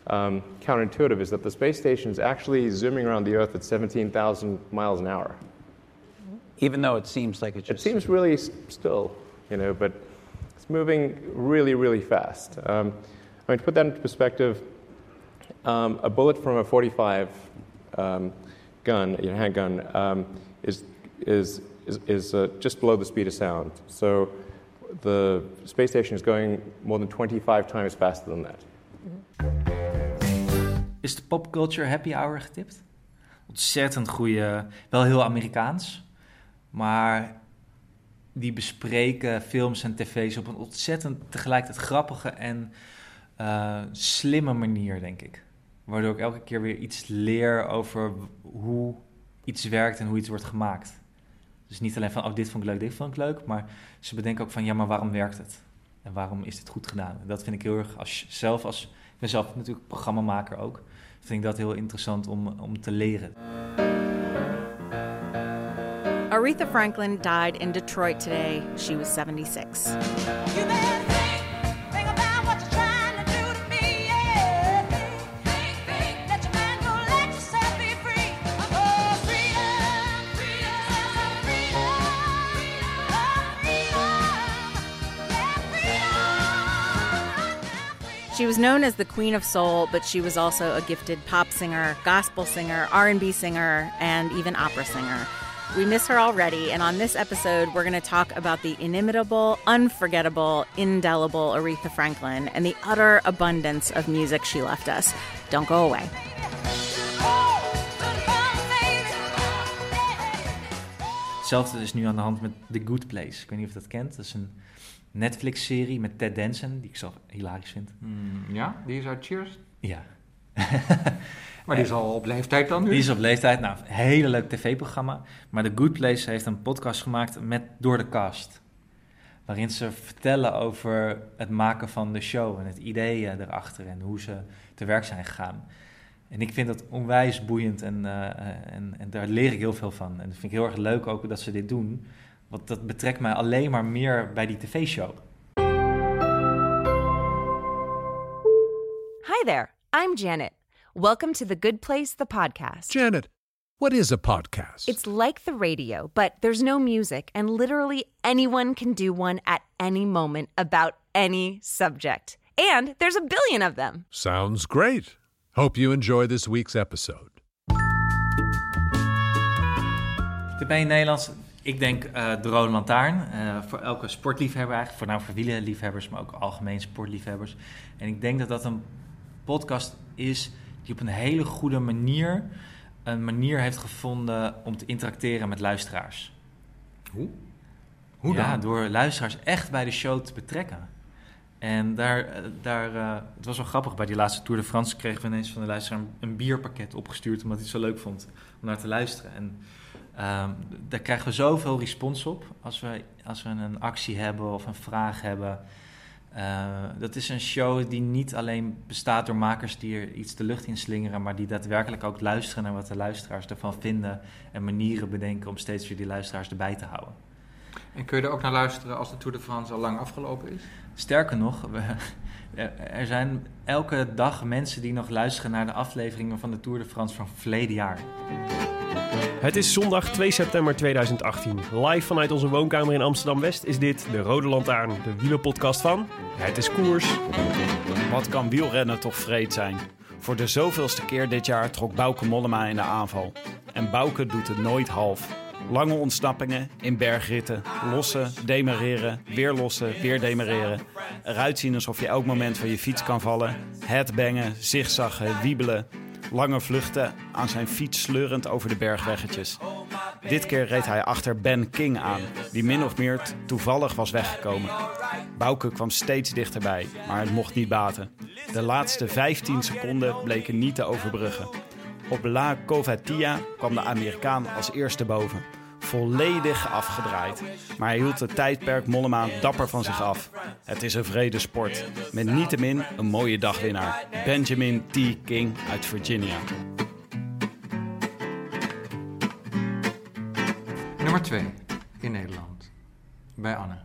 um, counterintuitive is that the space station is actually zooming around the Earth at 17,000 miles an hour.
Even though it seems like it's
It seems really s- still, you know, but it's moving really, really fast. Um, I mean, to put that into perspective, um, a bullet from a 45 um, gun, you know, handgun, um, is, is, is, is uh, just below the speed of sound. So the space station is going more than 25 times faster than that.
Is de popculture happy hour getipt? Ontzettend goede, wel heel Amerikaans. Maar die bespreken films en tv's op een ontzettend tegelijkertijd grappige en eh, slimme manier, denk ik. Waardoor ik elke keer weer iets leer over hoe iets werkt en hoe iets wordt gemaakt. Dus niet alleen van, oh, dit vond ik leuk, dit vond ik leuk. Maar ze bedenken ook van, ja, maar waarom werkt het? En waarom is dit goed gedaan? Dat vind ik heel erg, als zelf, als, ik ben zelf natuurlijk programmamaker ook, vind ik dat heel interessant om, om te leren.
Aretha Franklin died in Detroit today. She was 76. She was known as the Queen of Soul, but she was also a gifted pop singer, gospel singer, R&B singer, and even opera singer. We miss her already, and on this episode, we're going to talk about the inimitable, unforgettable, indelible Aretha Franklin and the utter abundance of music she left us. Don't go away.
Hetzelfde is nu aan de hand met The Good Place. Ik weet niet of je dat kent. Dat is een Netflix-serie met Ted Danson, die ik zo hilarisch vind.
Mm, ja, die is uit Cheers?
Ja. [laughs]
Maar die is al op leeftijd dan nu?
Die is op leeftijd. Nou, een hele leuk tv-programma. Maar The Good Place heeft een podcast gemaakt met Door de Cast. Waarin ze vertellen over het maken van de show en het ideeën erachter en hoe ze te werk zijn gegaan. En ik vind dat onwijs boeiend en, eh, en, en daar leer ik heel veel van. En dat vind ik heel erg leuk ook dat ze dit doen. Want dat betrekt mij alleen maar meer bij die tv-show.
Hi there, I'm Janet. Welcome to The Good Place, the podcast.
Janet, what is a podcast?
It's like the radio, but there's no music, and literally anyone can do one at any moment about any subject. And there's a billion of them.
Sounds great. Hope you enjoy this week's episode.
De bij in Nederlands, ik denk eh, de Rode Lantaarn. eh, voor elke sportliefhebber eigenlijk. Voor nou voor wielerliefhebbers, maar ook algemeen sportliefhebbers. En ik denk dat dat een podcast is die op een hele goede manier... een manier heeft gevonden om te interacteren met luisteraars.
Hoe? Hoe
ja,
dan?
door luisteraars echt bij de show te betrekken. En daar, eh, daar het was wel grappig, bij die laatste Tour de France kregen we ineens van de luisteraar een, een bierpakket opgestuurd, omdat hij het zo leuk vond om naar te luisteren. En ehm, daar krijgen we zoveel respons op als we, als we een actie hebben of een vraag hebben. Eh, dat is een show die niet alleen bestaat door makers die er iets de lucht in slingeren, maar die daadwerkelijk ook luisteren naar wat de luisteraars ervan vinden en manieren bedenken om steeds weer die luisteraars erbij te houden.
En kun je er ook naar luisteren als de Tour de France al lang afgelopen is?
Sterker nog, we, [laughs] er zijn elke dag mensen die nog luisteren naar de afleveringen van de Tour de France van verleden jaar.
Het is zondag 2 september 2018. Live vanuit onze woonkamer in Amsterdam-West is dit de Rode Lantaarn, de wielerpodcast van Het is Koers.
Wat kan wielrennen toch vreed zijn? Voor de zoveelste keer dit jaar trok Bouke Mollema in de aanval. En Bouke doet het nooit half. Lange ontsnappingen in bergritten, lossen, demereren, weer lossen, weer demereren. Eruit zien alsof je elk moment van je fiets kan vallen. Headbangen, zigzaggen, wiebelen. Lange vluchten aan zijn fiets sleurend over de bergweggetjes. Dit keer reed hij achter Ben King aan, die min of meer toevallig was weggekomen. Bouke kwam steeds dichterbij, maar het mocht niet baten. De laatste 15 seconden bleken niet te overbruggen. Op La Covatia kwam de Amerikaan als eerste boven. Volledig afgedraaid. Maar hij hield het tijdperk Mollema dapper van zich af. Het is een vrede sport. Met niettemin een mooie dagwinnaar. Benjamin T. King uit Virginia.
Nummer 2 in Nederland. Bij Anne.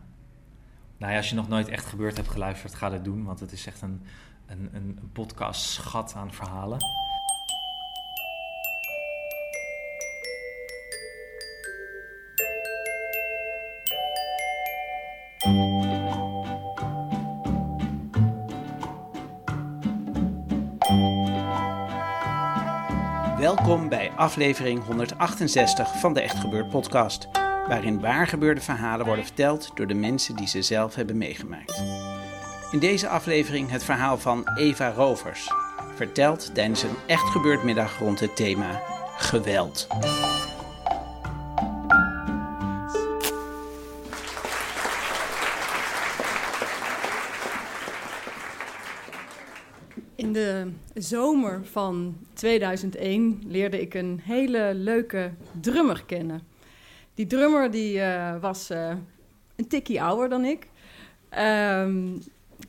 Nou ja, als je nog nooit echt gebeurd hebt geluisterd, ga dat doen. Want het is echt een, een, een podcast schat aan verhalen.
Aflevering 168 van de Echt Gebeurd podcast, waarin waargebeurde verhalen worden verteld door de mensen die ze zelf hebben meegemaakt. In deze aflevering het verhaal van Eva Rovers, verteld tijdens een Echt Gebeurd middag rond het thema geweld.
Zomer van 2001 leerde ik een hele leuke drummer kennen. Die drummer die, eh, was eh, een tikkie ouder dan ik. Ehm,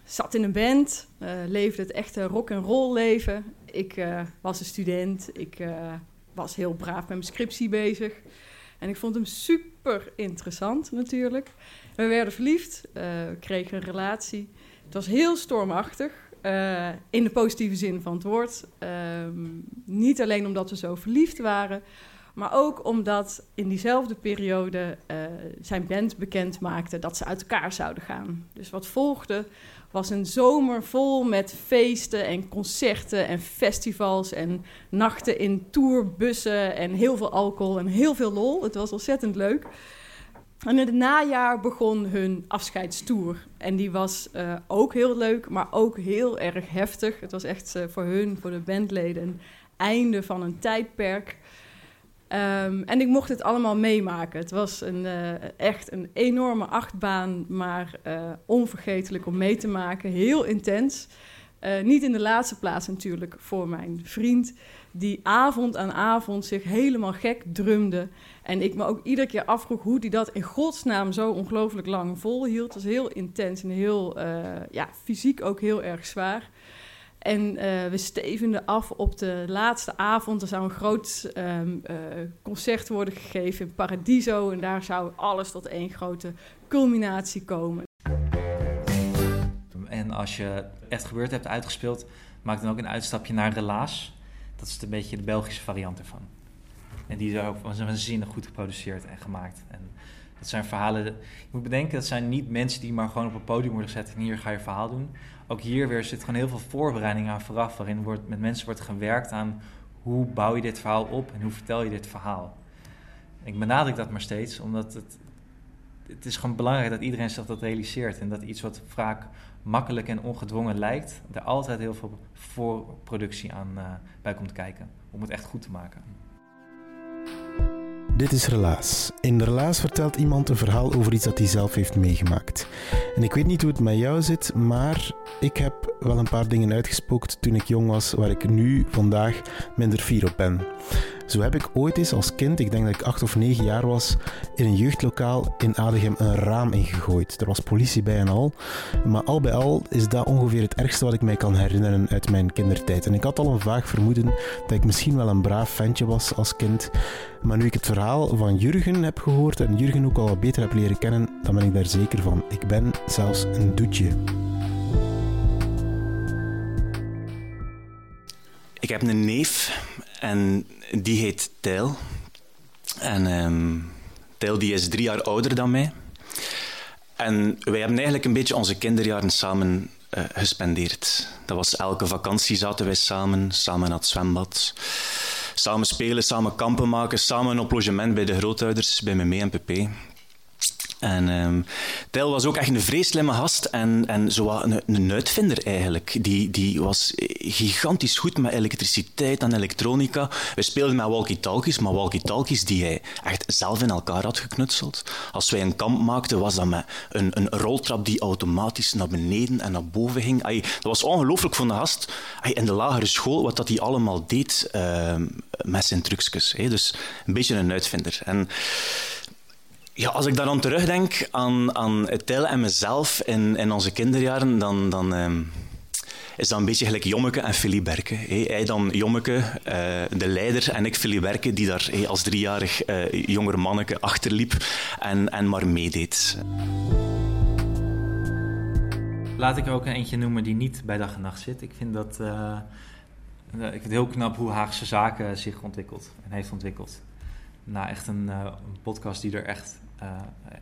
zat in een band, eh, leefde het echte rock and roll leven. Ik was een student, ik was heel braaf met mijn scriptie bezig. En ik vond hem super interessant natuurlijk. We werden verliefd, kregen een relatie. Het was heel stormachtig, eh, in de positieve zin van het woord. Ehm, niet alleen omdat we zo verliefd waren, maar ook omdat in diezelfde periode eh, zijn band bekend maakte dat ze uit elkaar zouden gaan. Dus wat volgde was een zomer vol met feesten en concerten en festivals en nachten in tourbussen en heel veel alcohol en heel veel lol. Het was ontzettend leuk. En in het najaar begon hun afscheidstoer. En die was eh, ook heel leuk, maar ook heel erg heftig. Het was echt eh, voor hun, voor de bandleden, een einde van een tijdperk. Ehm, en ik mocht het allemaal meemaken. Het was een, uh, echt een enorme achtbaan, maar onvergetelijk om mee te maken. Heel intens. Niet in de laatste plaats natuurlijk voor mijn vriend, die avond aan avond zich helemaal gek drumde. En ik me ook iedere keer afvroeg hoe hij dat in godsnaam zo ongelooflijk lang volhield. Het was heel intens en heel, ja, fysiek ook heel erg zwaar. En uh, we stevenden af op de laatste avond. Er zou een groot um, uh, concert worden gegeven in Paradiso. En daar zou alles tot één grote culminatie komen.
En als je echt gebeurd hebt uitgespeeld, maak dan ook een uitstapje naar Relaas. Dat is een beetje de Belgische variant ervan. En die is ook waanzinnig goed geproduceerd en gemaakt. En dat zijn verhalen. Je moet bedenken, dat zijn niet mensen die maar gewoon op een podium worden gezet en hier ga je verhaal doen. Ook hier weer zit gewoon heel veel voorbereiding aan vooraf, waarin wordt, met mensen wordt gewerkt aan hoe bouw je dit verhaal op en hoe vertel je dit verhaal. Ik benadruk dat maar steeds, omdat het, het is gewoon belangrijk dat iedereen zich dat realiseert. En dat iets wat vaak makkelijk en ongedwongen lijkt, er altijd heel veel voorproductie aan uh, bij komt kijken. Om het echt goed te maken.
Dit is Relaas. In Relaas vertelt iemand een verhaal over iets dat hij zelf heeft meegemaakt. En ik weet niet hoe het met jou zit, maar ik heb wel een paar dingen uitgespookt toen ik jong was, waar ik nu vandaag minder fier op ben. Zo heb ik ooit eens als kind, ik denk dat ik acht of negen jaar was, in een jeugdlokaal in Adegem een raam ingegooid. Er was politie bij en al. Maar al bij al is dat ongeveer het ergste wat ik mij kan herinneren uit mijn kindertijd. En ik had al een vaag vermoeden dat ik misschien wel een braaf ventje was als kind. Maar nu ik het verhaal van Jurgen heb gehoord en Jurgen ook al wat beter heb leren kennen, dan ben ik daar zeker van. Ik ben zelfs een doetje.
Ik heb een neef en die heet Tijl. En um, die is drie jaar ouder dan mij. En wij hebben eigenlijk een beetje onze kinderjaren samen uh, gespendeerd. Dat was elke vakantie zaten wij samen, samen naar het zwembad. Samen spelen, samen kampen maken, samen op logement bij de grootouders, bij me mee en Pepe. En um, was ook echt een vreselijke gast en, en zo een, een uitvinder eigenlijk. Die, die was gigantisch goed met elektriciteit en elektronica. We speelden met walkie-talkies, maar walkie-talkies die hij echt zelf in elkaar had geknutseld. Als wij een kamp maakten, was dat met een, een roltrap die automatisch naar beneden en naar boven ging. Ay, dat was ongelooflijk voor een gast ay, in de lagere school, wat dat hij allemaal deed uh, met zijn trucjes. Dus een beetje een uitvinder. En ja, als ik daar dan terugdenk aan, aan het en mezelf in, in onze kinderjaren, dan, dan um, is dat een beetje gelijk Jommeke en Philly Berke. Hey, hij dan Jommeke, uh, de leider, en ik Philly Berke, die daar als driejarig uh, jonger manneke achterliep en, en maar meedeed.
Laat ik er ook een eentje noemen die niet bij dag en nacht zit. Ik vind dat... Uh, ik vind het heel knap hoe Haagse Zaken zich ontwikkelt en heeft ontwikkeld. Nou, echt een, een podcast die er echt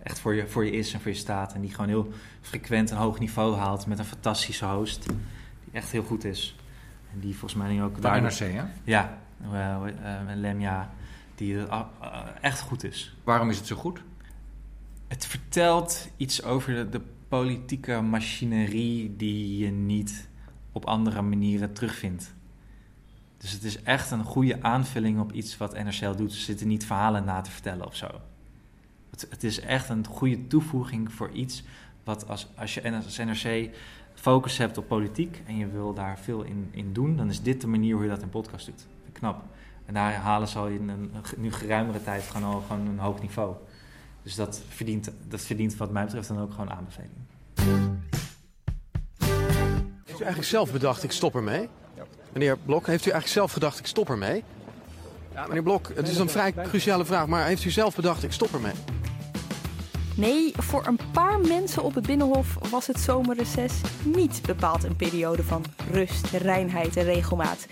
echt voor je, voor je is en voor je staat. En die gewoon heel frequent een hoog niveau haalt met een fantastische host. Die echt heel goed is. En die volgens mij ook...
Bij NRC, hè?
Ja, uh, uh, Lemja. Die echt goed is.
Waarom is het zo goed?
Het vertelt iets over de, de politieke machinerie die je niet op andere manieren terugvindt. Dus het is echt een goede aanvulling op iets wat NRC doet. Ze zitten niet verhalen na te vertellen of zo. Het, is echt een goede toevoeging voor iets wat als, als je als NRC focus hebt op politiek en je wil daar veel in, in doen, dan is dit de manier hoe je dat in podcast doet. Knap. En daar halen ze al in een, nu geruimere tijd gewoon al gewoon een hoog niveau. Dus dat verdient, dat verdient wat mij betreft dan ook gewoon aanbeveling.
Heeft u eigenlijk zelf bedacht, ik stop ermee? Meneer Blok, heeft u eigenlijk zelf gedacht, ik stop ermee? Ja, meneer Blok, het is een vrij cruciale vraag, maar heeft u zelf bedacht, ik stop ermee?
Nee, voor een paar mensen op het Binnenhof was het zomerreces niet bepaald een periode van rust, reinheid en regelmaat.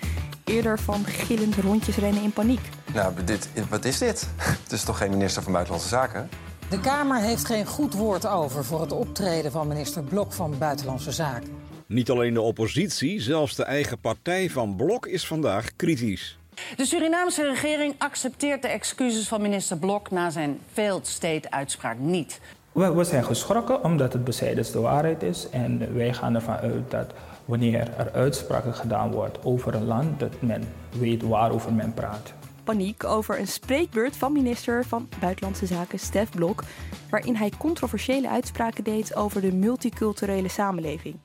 Eerder van gillend rondjes rennen in paniek.
Nou, dit, wat is dit? Het is toch geen minister van Buitenlandse Zaken?
De Kamer heeft geen goed woord over voor het optreden van minister Blok van Buitenlandse Zaken.
Niet alleen de oppositie, zelfs de eigen partij van Blok is vandaag kritisch.
De Surinaamse regering accepteert de excuses van minister Blok na zijn failed state-uitspraak niet.
We, we, zijn geschrokken omdat het besijdens de waarheid is. En wij gaan ervan uit dat wanneer er uitspraken gedaan wordt over een land, dat men weet waarover men praat.
paniek over een spreekbeurt van minister van Buitenlandse Zaken Stef Blok, waarin hij controversiële uitspraken deed over de multiculturele samenleving.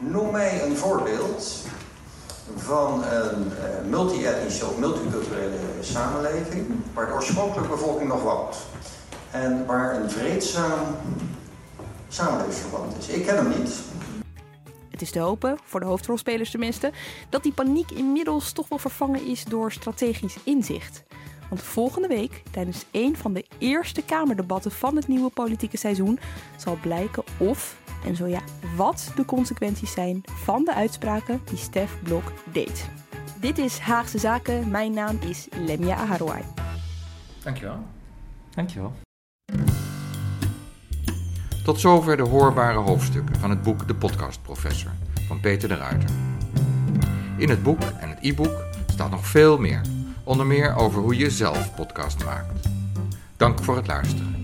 Noem mij een voorbeeld van een uh, multi-etnische of multiculturele samenleving waar de oorspronkelijke bevolking nog woont en waar een vreedzaam samenlevingsverband is. Ik ken hem niet.
Het is te hopen, voor de hoofdrolspelers tenminste, dat die paniek inmiddels toch wel vervangen is door strategisch inzicht. Want volgende week, tijdens een van de eerste Kamerdebatten van het nieuwe politieke seizoen, zal blijken of, en zo ja, wat de consequenties zijn van de uitspraken die Stef Blok deed. Dit is Haagse Zaken. Mijn naam is Lemia Aharouai.
Dankjewel.
Dankjewel.
Tot zover de hoorbare hoofdstukken van het boek De Podcast Professor van Peter de Ruiter. In het boek en het e-book staat nog veel meer, onder meer over hoe je zelf podcast maakt. Dank voor het luisteren.